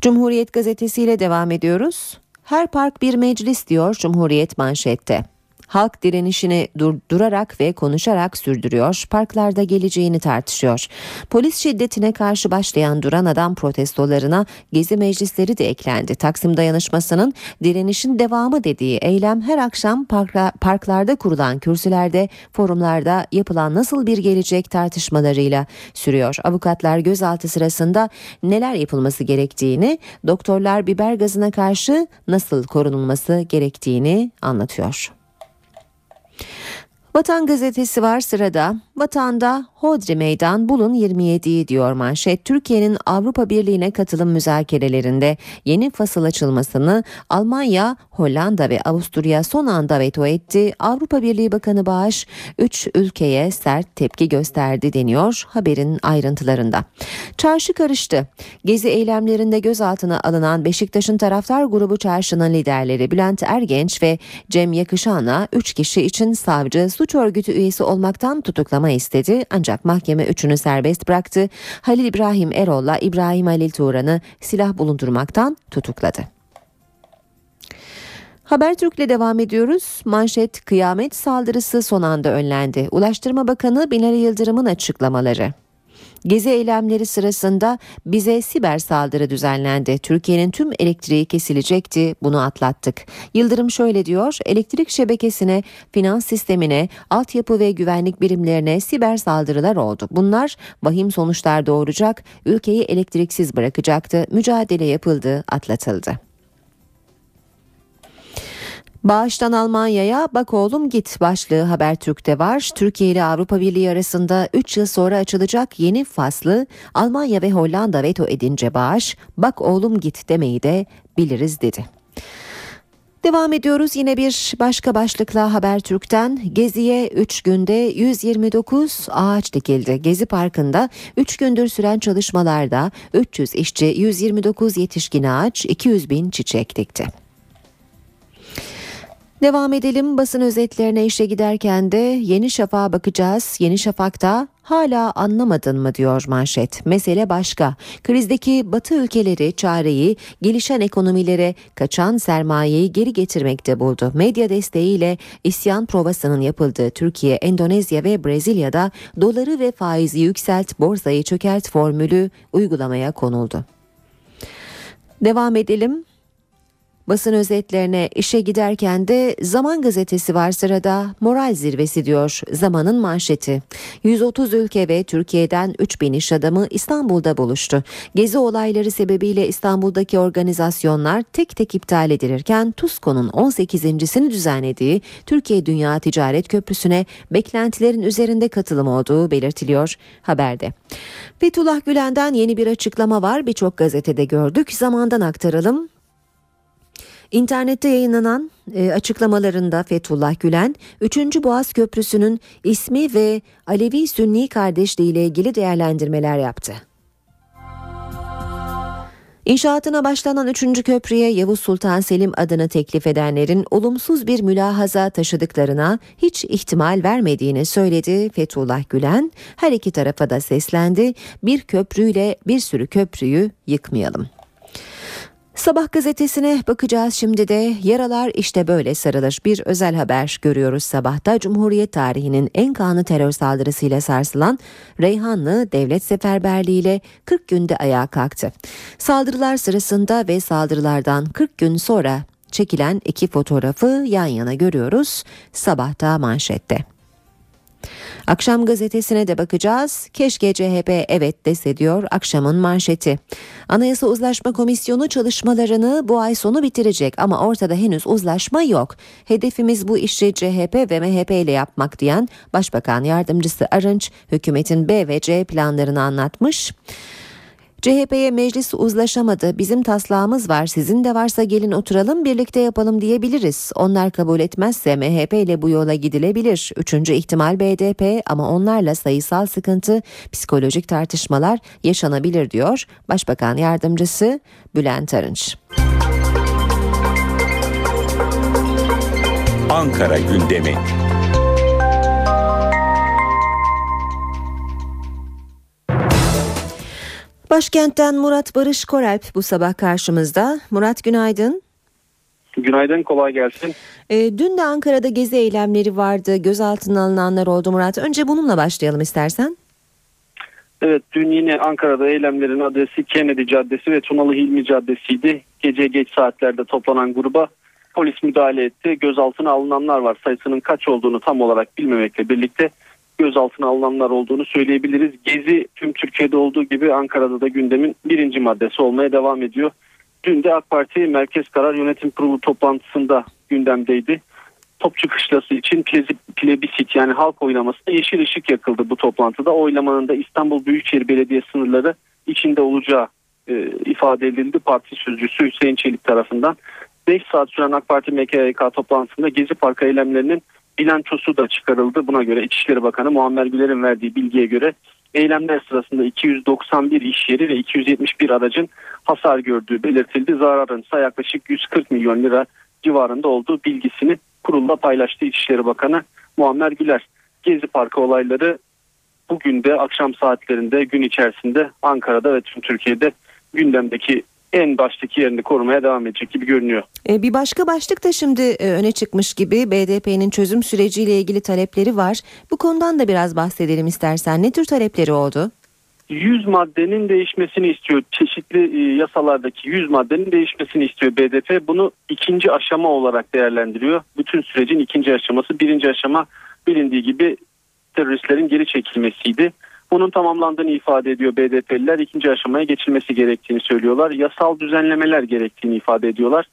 Cumhuriyet gazetesiyle devam ediyoruz. Her park bir meclis diyor Cumhuriyet manşette. Halk direnişini durdurarak ve konuşarak sürdürüyor, parklarda geleceğini tartışıyor. Polis şiddetine karşı başlayan duran adam protestolarına gezi meclisleri de eklendi. Taksim dayanışmasının direnişin devamı dediği eylem her akşam parkla, parklarda kurulan kürsülerde, forumlarda yapılan nasıl bir gelecek tartışmalarıyla sürüyor. Avukatlar gözaltı sırasında neler yapılması gerektiğini, doktorlar biber gazına karşı nasıl korunulması gerektiğini anlatıyor. Vatan gazetesi var sırada. Vatanda Hodri Meydan bulun 27'yi diyor manşet. Türkiye'nin Avrupa Birliği'ne katılım müzakerelerinde yeni fasıl açılmasını Almanya, Hollanda ve Avusturya son anda veto etti. Avrupa Birliği Bakanı Bağış 3 ülkeye sert tepki gösterdi deniyor haberin ayrıntılarında. Çarşı karıştı. Gezi eylemlerinde gözaltına alınan Beşiktaş'ın taraftar grubu çarşının liderleri Bülent Ergenç ve Cem Yakışan'a 3 kişi için savcı suç örgütü üyesi olmaktan tutuklama istedi ancak mahkeme üçünü serbest bıraktı. Halil İbrahim Erol'la İbrahim Halil Turan'ı silah bulundurmaktan tutukladı. Habertürk'le devam ediyoruz. Manşet kıyamet saldırısı son anda önlendi. Ulaştırma Bakanı Binali Yıldırım'ın açıklamaları. Gezi eylemleri sırasında bize siber saldırı düzenlendi. Türkiye'nin tüm elektriği kesilecekti. Bunu atlattık. Yıldırım şöyle diyor. Elektrik şebekesine, finans sistemine, altyapı ve güvenlik birimlerine siber saldırılar oldu. Bunlar vahim sonuçlar doğuracak, ülkeyi elektriksiz bırakacaktı. Mücadele yapıldı, atlatıldı. Bağıştan Almanya'ya bak oğlum git başlığı Habertürk'te var. Türkiye ile Avrupa Birliği arasında 3 yıl sonra açılacak yeni faslı Almanya ve Hollanda veto edince bağış bak oğlum git demeyi de biliriz dedi. Devam ediyoruz yine bir başka başlıkla Habertürk'ten Gezi'ye 3 günde 129 ağaç dikildi. Gezi Parkı'nda 3 gündür süren çalışmalarda 300 işçi 129 yetişkin ağaç 200 bin çiçek dikti. Devam edelim basın özetlerine işe giderken de Yeni Şafak'a bakacağız. Yeni Şafak'ta hala anlamadın mı diyor manşet. Mesele başka. Krizdeki batı ülkeleri çareyi gelişen ekonomilere kaçan sermayeyi geri getirmekte buldu. Medya desteğiyle isyan provasının yapıldığı Türkiye, Endonezya ve Brezilya'da doları ve faizi yükselt, borsayı çökert formülü uygulamaya konuldu. Devam edelim. Basın özetlerine işe giderken de Zaman gazetesi var sırada. Moral zirvesi diyor Zaman'ın manşeti. 130 ülke ve Türkiye'den 3000 iş adamı İstanbul'da buluştu. Gezi olayları sebebiyle İstanbul'daki organizasyonlar tek tek iptal edilirken TUSKO'nun 18.sini düzenlediği Türkiye Dünya Ticaret Köprüsü'ne beklentilerin üzerinde katılım olduğu belirtiliyor haberde. Fethullah Gülen'den yeni bir açıklama var birçok gazetede gördük zamandan aktaralım. İnternette yayınlanan e, açıklamalarında Fethullah Gülen, 3. Boğaz Köprüsü'nün ismi ve Alevi Sünni kardeşliği ile ilgili değerlendirmeler yaptı. İnşaatına başlanan 3. köprüye Yavuz Sultan Selim adını teklif edenlerin olumsuz bir mülahaza taşıdıklarına hiç ihtimal vermediğini söyledi Fethullah Gülen. Her iki tarafa da seslendi. Bir köprüyle bir sürü köprüyü yıkmayalım. Sabah gazetesine bakacağız şimdi de yaralar işte böyle sarılır. Bir özel haber görüyoruz sabahta. Cumhuriyet tarihinin en kanlı terör saldırısıyla sarsılan Reyhanlı Devlet Seferberliği ile 40 günde ayağa kalktı. Saldırılar sırasında ve saldırılardan 40 gün sonra çekilen iki fotoğrafı yan yana görüyoruz. Sabahta manşette. Akşam gazetesine de bakacağız. Keşke CHP evet dese diyor akşamın manşeti. Anayasa Uzlaşma Komisyonu çalışmalarını bu ay sonu bitirecek ama ortada henüz uzlaşma yok. Hedefimiz bu işi CHP ve MHP ile yapmak diyen Başbakan Yardımcısı Arınç hükümetin B ve C planlarını anlatmış. CHP'ye meclis uzlaşamadı. Bizim taslağımız var. Sizin de varsa gelin oturalım birlikte yapalım diyebiliriz. Onlar kabul etmezse MHP ile bu yola gidilebilir. Üçüncü ihtimal BDP ama onlarla sayısal sıkıntı, psikolojik tartışmalar yaşanabilir diyor Başbakan Yardımcısı Bülent Arınç. Ankara gündemi. Başkentten Murat Barış Koralp bu sabah karşımızda. Murat günaydın. Günaydın kolay gelsin. E, dün de Ankara'da gezi eylemleri vardı. Gözaltına alınanlar oldu Murat. Önce bununla başlayalım istersen. Evet dün yine Ankara'da eylemlerin adresi Kennedy Caddesi ve Tunalı Hilmi Caddesi'ydi. Gece geç saatlerde toplanan gruba polis müdahale etti. Gözaltına alınanlar var. Sayısının kaç olduğunu tam olarak bilmemekle birlikte gözaltına alınanlar olduğunu söyleyebiliriz. Gezi tüm Türkiye'de olduğu gibi Ankara'da da gündemin birinci maddesi olmaya devam ediyor. Dün de AK Parti Merkez Karar Yönetim Kurulu toplantısında gündemdeydi. Topçu Kışlası için plebisit yani halk oylamasında yeşil ışık yakıldı bu toplantıda. Oylamanın da İstanbul Büyükşehir Belediye sınırları içinde olacağı e, ifade edildi. Parti sözcüsü Hüseyin Çelik tarafından. 5 saat süren AK Parti MKYK toplantısında Gezi Parkı eylemlerinin bilançosu da çıkarıldı. Buna göre İçişleri Bakanı Muammer Güler'in verdiği bilgiye göre eylemler sırasında 291 iş yeri ve 271 aracın hasar gördüğü belirtildi. Zararın ise yaklaşık 140 milyon lira civarında olduğu bilgisini kurulla paylaştı İçişleri Bakanı Muammer Güler. Gezi Parkı olayları bugün de akşam saatlerinde gün içerisinde Ankara'da ve tüm Türkiye'de gündemdeki en baştaki yerini korumaya devam edecek gibi görünüyor. E, bir başka başlık da şimdi e, öne çıkmış gibi BDP'nin çözüm süreciyle ilgili talepleri var. Bu konudan da biraz bahsedelim istersen. Ne tür talepleri oldu? 100 maddenin değişmesini istiyor. Çeşitli e, yasalardaki 100 maddenin değişmesini istiyor BDP. Bunu ikinci aşama olarak değerlendiriyor. Bütün sürecin ikinci aşaması. Birinci aşama bilindiği gibi teröristlerin geri çekilmesiydi. Bunun tamamlandığını ifade ediyor BDP'liler. ikinci aşamaya geçilmesi gerektiğini söylüyorlar. Yasal düzenlemeler gerektiğini ifade ediyorlar.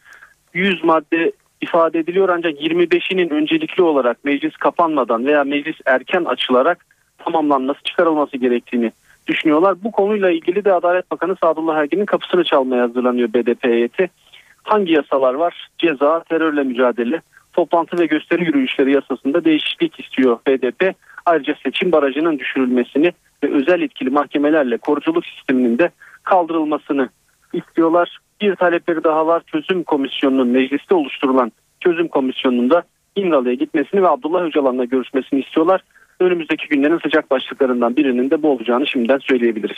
100 madde ifade ediliyor ancak 25'inin öncelikli olarak meclis kapanmadan veya meclis erken açılarak tamamlanması çıkarılması gerektiğini düşünüyorlar. Bu konuyla ilgili de Adalet Bakanı Sadullah Ergin'in kapısını çalmaya hazırlanıyor BDP heyeti. Hangi yasalar var? Ceza, terörle mücadele, toplantı ve gösteri yürüyüşleri yasasında değişiklik istiyor BDP. Ayrıca seçim barajının düşürülmesini ve özel etkili mahkemelerle koruculuk sisteminin de kaldırılmasını istiyorlar. Bir talepleri daha var. Çözüm komisyonunun mecliste oluşturulan çözüm komisyonunda İmralı'ya gitmesini ve Abdullah Öcalan'la görüşmesini istiyorlar. Önümüzdeki günlerin sıcak başlıklarından birinin de bu olacağını şimdiden söyleyebiliriz.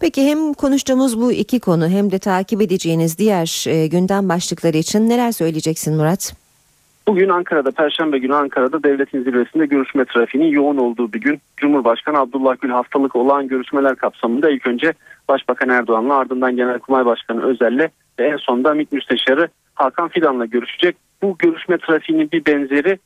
Peki hem konuştuğumuz bu iki konu hem de takip edeceğiniz diğer e, gündem başlıkları için neler söyleyeceksin Murat? Bugün Ankara'da, Perşembe günü Ankara'da devletin zirvesinde görüşme trafiğinin yoğun olduğu bir gün. Cumhurbaşkanı Abdullah Gül haftalık olağan görüşmeler kapsamında ilk önce Başbakan Erdoğan'la ardından Genelkurmay Başkanı Özel'le ve en sonunda MİT Müsteşarı Hakan Fidan'la görüşecek. Bu görüşme trafiğinin bir benzeri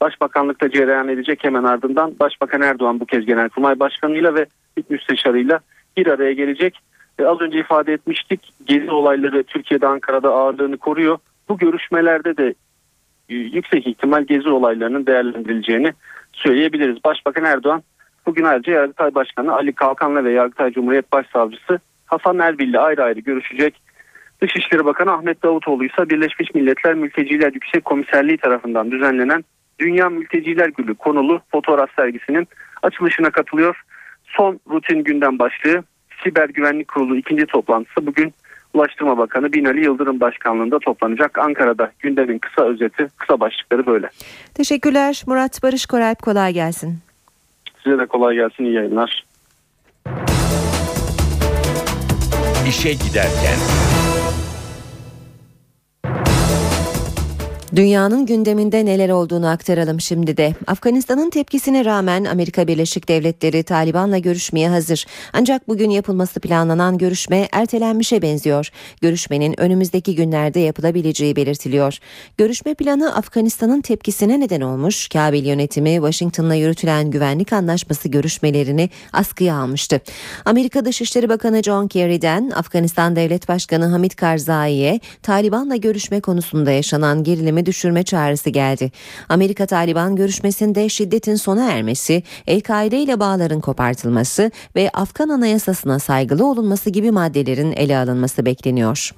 Başbakanlıkta cereyan edecek hemen ardından Başbakan Erdoğan bu kez Genelkurmay Başkanı'yla ve İlk Müsteşarı'yla bir araya gelecek. E, az önce ifade etmiştik gezi olayları Türkiye'de Ankara'da ağırlığını koruyor. Bu görüşmelerde de yüksek ihtimal gezi olaylarının değerlendirileceğini söyleyebiliriz. Başbakan Erdoğan bugün ayrıca Yargıtay Başkanı Ali Kalkan'la ve Yargıtay Cumhuriyet Başsavcısı Hasan Erbil ile ayrı ayrı görüşecek. Dışişleri Bakanı Ahmet Davutoğlu ise Birleşmiş Milletler Mülteciler Yüksek Komiserliği tarafından düzenlenen Dünya Mülteciler Günü konulu fotoğraf sergisinin açılışına katılıyor. Son rutin gündem başlığı Siber Güvenlik Kurulu ikinci toplantısı bugün Ulaştırma Bakanı Binali Yıldırım Başkanlığında toplanacak. Ankara'da gündemin kısa özeti, kısa başlıkları böyle. Teşekkürler Murat Barış Koralp kolay gelsin. Size de kolay gelsin, iyi yayınlar. İşe giderken. Dünyanın gündeminde neler olduğunu aktaralım şimdi de. Afganistan'ın tepkisine rağmen Amerika Birleşik Devletleri Taliban'la görüşmeye hazır. Ancak bugün yapılması planlanan görüşme ertelenmişe benziyor. Görüşmenin önümüzdeki günlerde yapılabileceği belirtiliyor. Görüşme planı Afganistan'ın tepkisine neden olmuş. Kabil yönetimi Washington'la yürütülen güvenlik anlaşması görüşmelerini askıya almıştı. Amerika Dışişleri Bakanı John Kerry'den Afganistan Devlet Başkanı Hamid Karzai'ye Taliban'la görüşme konusunda yaşanan gerilimi düşürme çağrısı geldi. Amerika Taliban görüşmesinde şiddetin sona ermesi, El-Kaide ile bağların kopartılması ve Afgan anayasasına saygılı olunması gibi maddelerin ele alınması bekleniyor.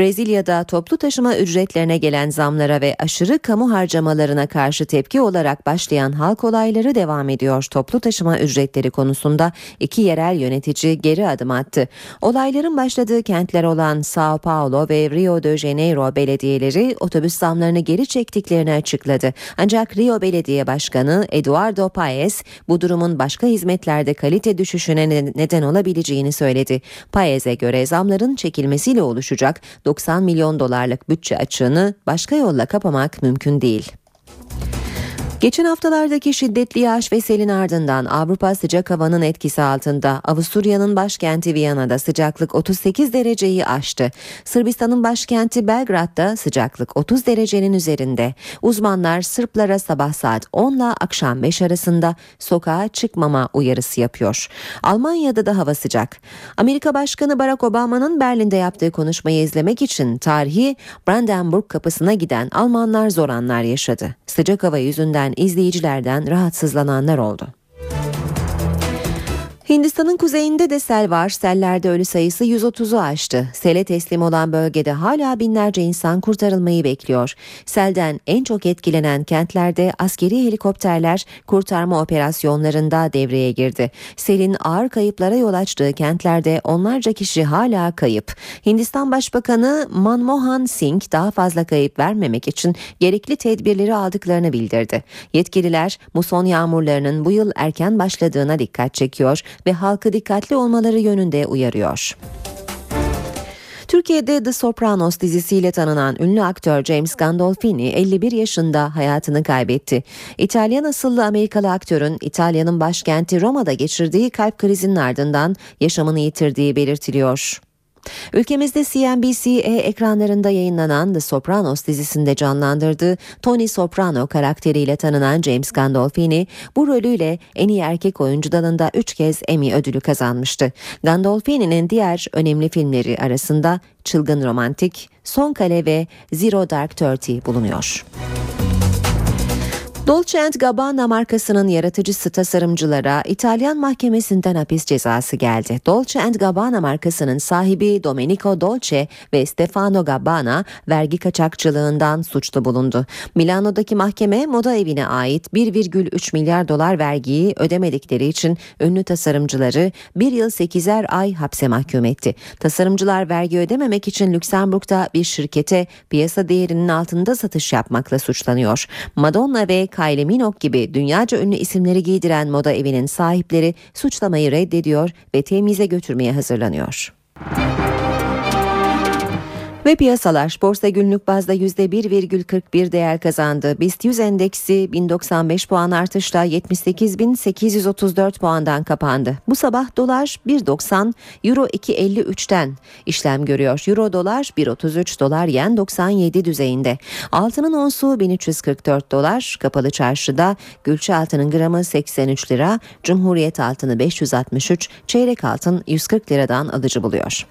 Brezilya'da toplu taşıma ücretlerine gelen zamlara ve aşırı kamu harcamalarına karşı tepki olarak başlayan halk olayları devam ediyor. Toplu taşıma ücretleri konusunda iki yerel yönetici geri adım attı. Olayların başladığı kentler olan Sao Paulo ve Rio de Janeiro belediyeleri otobüs zamlarını geri çektiklerini açıkladı. Ancak Rio Belediye Başkanı Eduardo Paes bu durumun başka hizmetlerde kalite düşüşüne neden olabileceğini söyledi. Paes'e göre zamların çekilmesiyle oluşacak 90 milyon dolarlık bütçe açığını başka yolla kapamak mümkün değil. Geçen haftalardaki şiddetli yağış ve selin ardından Avrupa sıcak havanın etkisi altında. Avusturya'nın başkenti Viyana'da sıcaklık 38 dereceyi aştı. Sırbistan'ın başkenti Belgrad'da sıcaklık 30 derecenin üzerinde. Uzmanlar Sırplara sabah saat 10 ile akşam 5 arasında sokağa çıkmama uyarısı yapıyor. Almanya'da da hava sıcak. Amerika Başkanı Barack Obama'nın Berlin'de yaptığı konuşmayı izlemek için tarihi Brandenburg kapısına giden Almanlar zor anlar yaşadı. Sıcak hava yüzünden izleyicilerden rahatsızlananlar oldu. Hindistan'ın kuzeyinde de sel var. Sellerde ölü sayısı 130'u aştı. Sele teslim olan bölgede hala binlerce insan kurtarılmayı bekliyor. Selden en çok etkilenen kentlerde askeri helikopterler kurtarma operasyonlarında devreye girdi. Selin ağır kayıplara yol açtığı kentlerde onlarca kişi hala kayıp. Hindistan Başbakanı Manmohan Singh daha fazla kayıp vermemek için gerekli tedbirleri aldıklarını bildirdi. Yetkililer muson yağmurlarının bu yıl erken başladığına dikkat çekiyor ve halkı dikkatli olmaları yönünde uyarıyor. Türkiye'de The Sopranos dizisiyle tanınan ünlü aktör James Gandolfini 51 yaşında hayatını kaybetti. İtalyan asıllı Amerikalı aktörün İtalya'nın başkenti Roma'da geçirdiği kalp krizinin ardından yaşamını yitirdiği belirtiliyor. Ülkemizde CNBC ekranlarında yayınlanan The Sopranos dizisinde canlandırdığı Tony Soprano karakteriyle tanınan James Gandolfini bu rolüyle en iyi erkek oyuncu dalında 3 kez Emmy ödülü kazanmıştı. Gandolfini'nin diğer önemli filmleri arasında Çılgın Romantik, Son Kale ve Zero Dark Thirty bulunuyor. Dolce Gabbana markasının yaratıcısı tasarımcılara İtalyan mahkemesinden hapis cezası geldi. Dolce Gabbana markasının sahibi Domenico Dolce ve Stefano Gabbana vergi kaçakçılığından suçlu bulundu. Milano'daki mahkeme moda evine ait 1,3 milyar dolar vergiyi ödemedikleri için ünlü tasarımcıları 1 yıl 8'er ay hapse mahkum etti. Tasarımcılar vergi ödememek için Lüksemburg'da bir şirkete piyasa değerinin altında satış yapmakla suçlanıyor. Madonna ve Kylie Minogue gibi dünyaca ünlü isimleri giydiren moda evinin sahipleri suçlamayı reddediyor ve temize götürmeye hazırlanıyor. Ve piyasalar borsa günlük bazda %1,41 değer kazandı. BIST 100 endeksi 1095 puan artışla 78.834 puandan kapandı. Bu sabah dolar 1.90, euro 2.53'ten işlem görüyor. Euro dolar 1.33, dolar yen 97 düzeyinde. Altının onsu 1344 dolar, kapalı çarşıda gülçe altının gramı 83 lira, Cumhuriyet altını 563, çeyrek altın 140 liradan alıcı buluyor.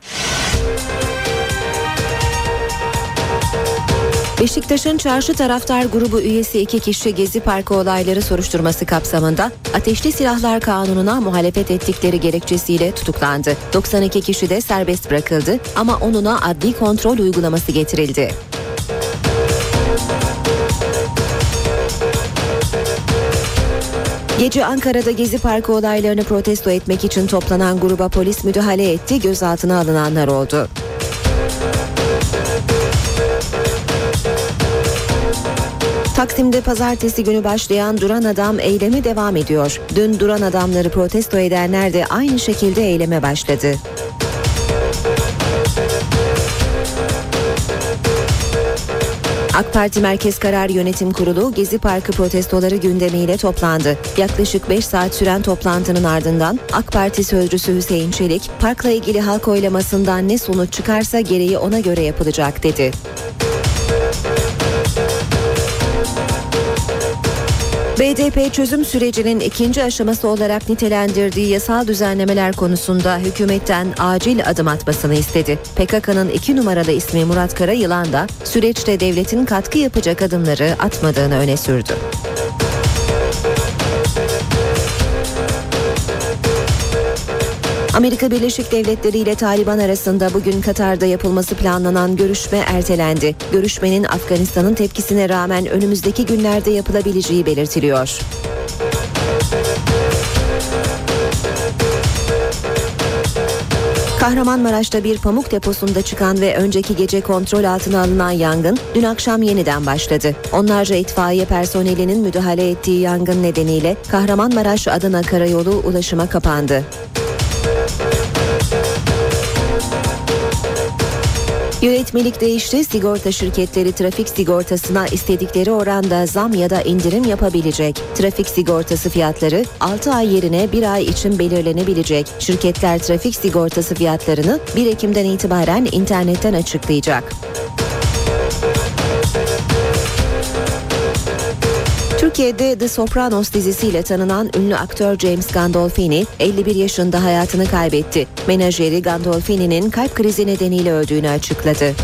Beşiktaş'ın çarşı taraftar grubu üyesi iki kişi Gezi Parkı olayları soruşturması kapsamında Ateşli Silahlar Kanunu'na muhalefet ettikleri gerekçesiyle tutuklandı. 92 kişi de serbest bırakıldı ama onuna adli kontrol uygulaması getirildi. Gece Ankara'da Gezi Parkı olaylarını protesto etmek için toplanan gruba polis müdahale etti, gözaltına alınanlar oldu. Taksim'de pazartesi günü başlayan Duran Adam eylemi devam ediyor. Dün Duran Adamları protesto edenler de aynı şekilde eyleme başladı. AK Parti Merkez Karar Yönetim Kurulu Gezi Parkı protestoları gündemiyle toplandı. Yaklaşık 5 saat süren toplantının ardından AK Parti sözcüsü Hüseyin Çelik, parkla ilgili halk oylamasından ne sonuç çıkarsa gereği ona göre yapılacak dedi. BDP çözüm sürecinin ikinci aşaması olarak nitelendirdiği yasal düzenlemeler konusunda hükümetten acil adım atmasını istedi. PKK'nın iki numaralı ismi Murat Kara Yılan da süreçte devletin katkı yapacak adımları atmadığını öne sürdü. Amerika Birleşik Devletleri ile Taliban arasında bugün Katar'da yapılması planlanan görüşme ertelendi. Görüşmenin Afganistan'ın tepkisine rağmen önümüzdeki günlerde yapılabileceği belirtiliyor. Kahramanmaraş'ta bir pamuk deposunda çıkan ve önceki gece kontrol altına alınan yangın dün akşam yeniden başladı. Onlarca itfaiye personelinin müdahale ettiği yangın nedeniyle Kahramanmaraş-Adana karayolu ulaşıma kapandı. Yönetmelik değişti. Sigorta şirketleri trafik sigortasına istedikleri oranda zam ya da indirim yapabilecek. Trafik sigortası fiyatları 6 ay yerine 1 ay için belirlenebilecek. Şirketler trafik sigortası fiyatlarını 1 Ekim'den itibaren internetten açıklayacak. Türkiye'de The Sopranos dizisiyle tanınan ünlü aktör James Gandolfini 51 yaşında hayatını kaybetti. Menajeri Gandolfini'nin kalp krizi nedeniyle öldüğünü açıkladı.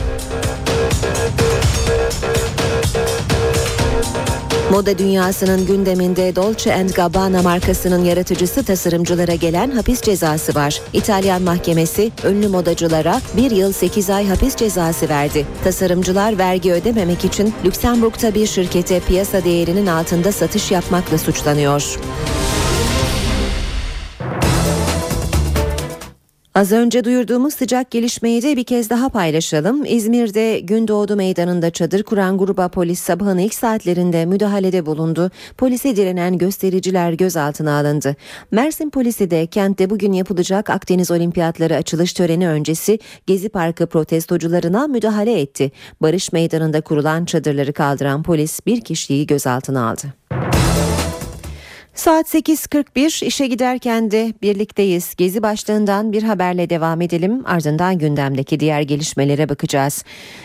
Moda dünyasının gündeminde Dolce Gabbana markasının yaratıcısı tasarımcılara gelen hapis cezası var. İtalyan mahkemesi ünlü modacılara 1 yıl 8 ay hapis cezası verdi. Tasarımcılar vergi ödememek için Lüksemburg'da bir şirkete piyasa değerinin altında satış yapmakla suçlanıyor. Az önce duyurduğumuz sıcak gelişmeyi de bir kez daha paylaşalım. İzmir'de Gündoğdu Meydanı'nda çadır kuran gruba polis sabahın ilk saatlerinde müdahalede bulundu. Polise direnen göstericiler gözaltına alındı. Mersin polisi de kentte bugün yapılacak Akdeniz Olimpiyatları açılış töreni öncesi Gezi Parkı protestocularına müdahale etti. Barış Meydanı'nda kurulan çadırları kaldıran polis bir kişiyi gözaltına aldı. Saat 8.41 işe giderken de birlikteyiz. Gezi başlığından bir haberle devam edelim. Ardından gündemdeki diğer gelişmelere bakacağız.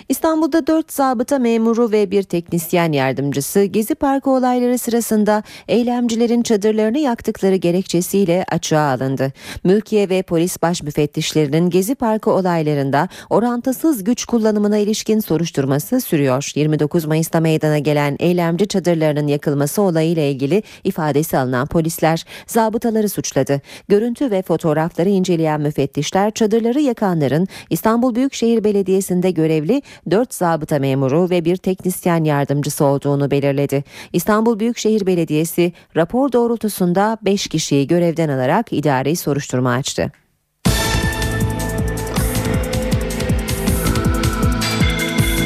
İstanbul'da 4 zabıta memuru ve bir teknisyen yardımcısı Gezi Parkı olayları sırasında eylemcilerin çadırlarını yaktıkları gerekçesiyle açığa alındı. Mülkiye ve polis baş müfettişlerinin Gezi Parkı olaylarında orantısız güç kullanımına ilişkin soruşturması sürüyor. 29 Mayıs'ta meydana gelen eylemci çadırlarının yakılması olayıyla ilgili ifadesi alınan polisler zabıtaları suçladı. Görüntü ve fotoğrafları inceleyen müfettişler çadırları yakanların İstanbul Büyükşehir Belediyesi'nde görevli 4 zabıta memuru ve bir teknisyen yardımcısı olduğunu belirledi. İstanbul Büyükşehir Belediyesi rapor doğrultusunda 5 kişiyi görevden alarak idari soruşturma açtı.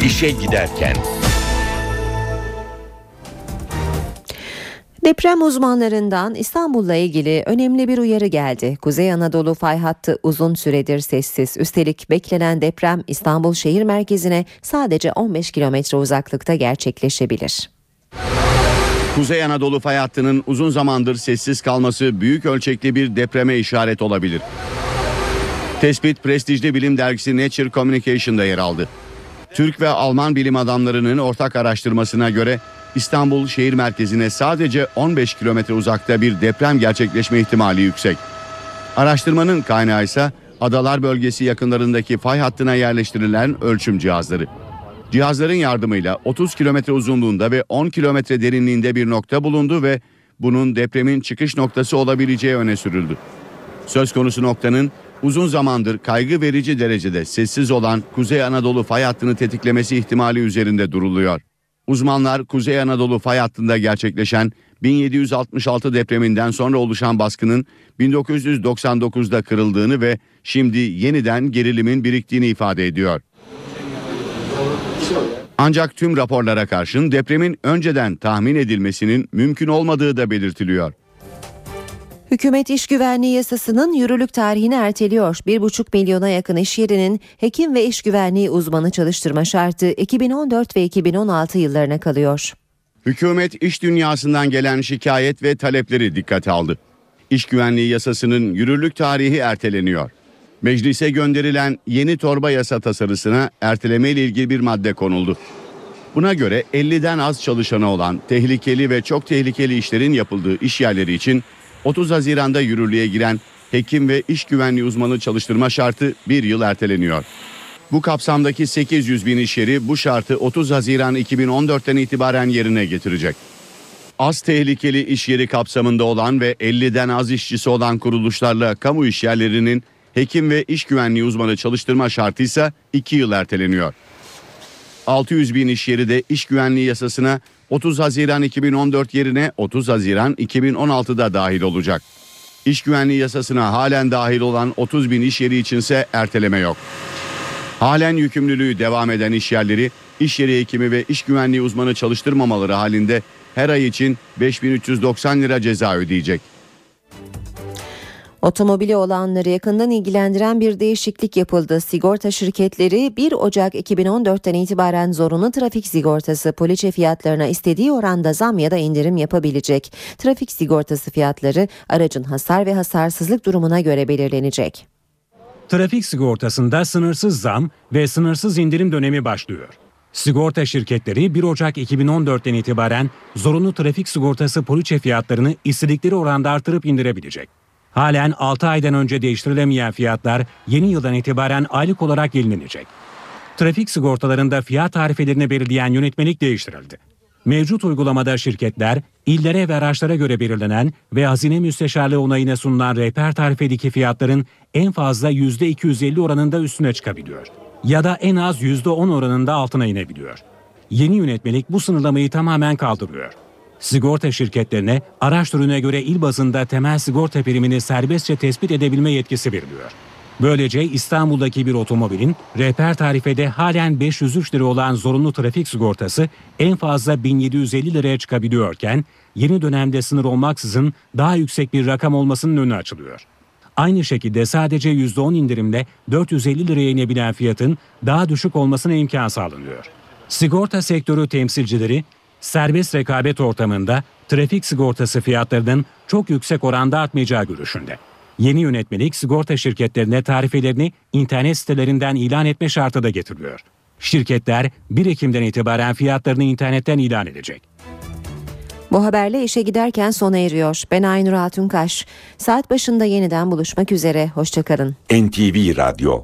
İşe giderken Deprem uzmanlarından İstanbul'la ilgili önemli bir uyarı geldi. Kuzey Anadolu fay hattı uzun süredir sessiz. Üstelik beklenen deprem İstanbul şehir merkezine sadece 15 kilometre uzaklıkta gerçekleşebilir. Kuzey Anadolu fay hattının uzun zamandır sessiz kalması büyük ölçekli bir depreme işaret olabilir. Tespit prestijli bilim dergisi Nature Communication'da yer aldı. Türk ve Alman bilim adamlarının ortak araştırmasına göre İstanbul şehir merkezine sadece 15 kilometre uzakta bir deprem gerçekleşme ihtimali yüksek. Araştırmanın kaynağı ise Adalar bölgesi yakınlarındaki fay hattına yerleştirilen ölçüm cihazları. Cihazların yardımıyla 30 kilometre uzunluğunda ve 10 kilometre derinliğinde bir nokta bulundu ve bunun depremin çıkış noktası olabileceği öne sürüldü. Söz konusu noktanın uzun zamandır kaygı verici derecede sessiz olan Kuzey Anadolu fay hattını tetiklemesi ihtimali üzerinde duruluyor. Uzmanlar Kuzey Anadolu fay hattında gerçekleşen 1766 depreminden sonra oluşan baskının 1999'da kırıldığını ve şimdi yeniden gerilimin biriktiğini ifade ediyor. Ancak tüm raporlara karşın depremin önceden tahmin edilmesinin mümkün olmadığı da belirtiliyor. Hükümet iş güvenliği yasasının yürürlük tarihini erteliyor. 1,5 milyona yakın iş yerinin hekim ve iş güvenliği uzmanı çalıştırma şartı 2014 ve 2016 yıllarına kalıyor. Hükümet iş dünyasından gelen şikayet ve talepleri dikkate aldı. İş güvenliği yasasının yürürlük tarihi erteleniyor. Meclise gönderilen yeni torba yasa tasarısına erteleme ile ilgili bir madde konuldu. Buna göre 50'den az çalışanı olan tehlikeli ve çok tehlikeli işlerin yapıldığı iş yerleri için 30 Haziran'da yürürlüğe giren hekim ve iş güvenliği uzmanı çalıştırma şartı bir yıl erteleniyor. Bu kapsamdaki 800 bin iş yeri bu şartı 30 Haziran 2014'ten itibaren yerine getirecek. Az tehlikeli iş yeri kapsamında olan ve 50'den az işçisi olan kuruluşlarla kamu iş yerlerinin hekim ve iş güvenliği uzmanı çalıştırma şartı ise 2 yıl erteleniyor. 600 bin iş yeri de iş güvenliği yasasına 30 Haziran 2014 yerine 30 Haziran 2016'da dahil olacak. İş güvenliği yasasına halen dahil olan 30 bin iş yeri içinse erteleme yok. Halen yükümlülüğü devam eden iş yerleri iş yeri hekimi ve iş güvenliği uzmanı çalıştırmamaları halinde her ay için 5390 lira ceza ödeyecek. Otomobili olanları yakından ilgilendiren bir değişiklik yapıldı. Sigorta şirketleri 1 Ocak 2014'ten itibaren zorunlu trafik sigortası poliçe fiyatlarına istediği oranda zam ya da indirim yapabilecek. Trafik sigortası fiyatları aracın hasar ve hasarsızlık durumuna göre belirlenecek. Trafik sigortasında sınırsız zam ve sınırsız indirim dönemi başlıyor. Sigorta şirketleri 1 Ocak 2014'ten itibaren zorunlu trafik sigortası poliçe fiyatlarını istedikleri oranda artırıp indirebilecek. Halen 6 aydan önce değiştirilemeyen fiyatlar yeni yıldan itibaren aylık olarak yenilenecek. Trafik sigortalarında fiyat tarifelerini belirleyen yönetmelik değiştirildi. Mevcut uygulamada şirketler illere ve araçlara göre belirlenen ve hazine müsteşarlığı onayına sunulan rehber tarifedeki fiyatların en fazla %250 oranında üstüne çıkabiliyor. Ya da en az %10 oranında altına inebiliyor. Yeni yönetmelik bu sınırlamayı tamamen kaldırıyor sigorta şirketlerine araç türüne göre il bazında temel sigorta primini serbestçe tespit edebilme yetkisi veriliyor. Böylece İstanbul'daki bir otomobilin rehber tarifede halen 503 lira olan zorunlu trafik sigortası en fazla 1750 liraya çıkabiliyorken yeni dönemde sınır olmaksızın daha yüksek bir rakam olmasının önü açılıyor. Aynı şekilde sadece %10 indirimle 450 liraya inebilen fiyatın daha düşük olmasına imkan sağlanıyor. Sigorta sektörü temsilcileri serbest rekabet ortamında trafik sigortası fiyatlarının çok yüksek oranda artmayacağı görüşünde. Yeni yönetmelik sigorta şirketlerine tarifelerini internet sitelerinden ilan etme şartı da getiriyor. Şirketler 1 Ekim'den itibaren fiyatlarını internetten ilan edecek. Bu haberle işe giderken sona eriyor. Ben Aynur Altunkaş. Saat başında yeniden buluşmak üzere. Hoşçakalın. NTV Radyo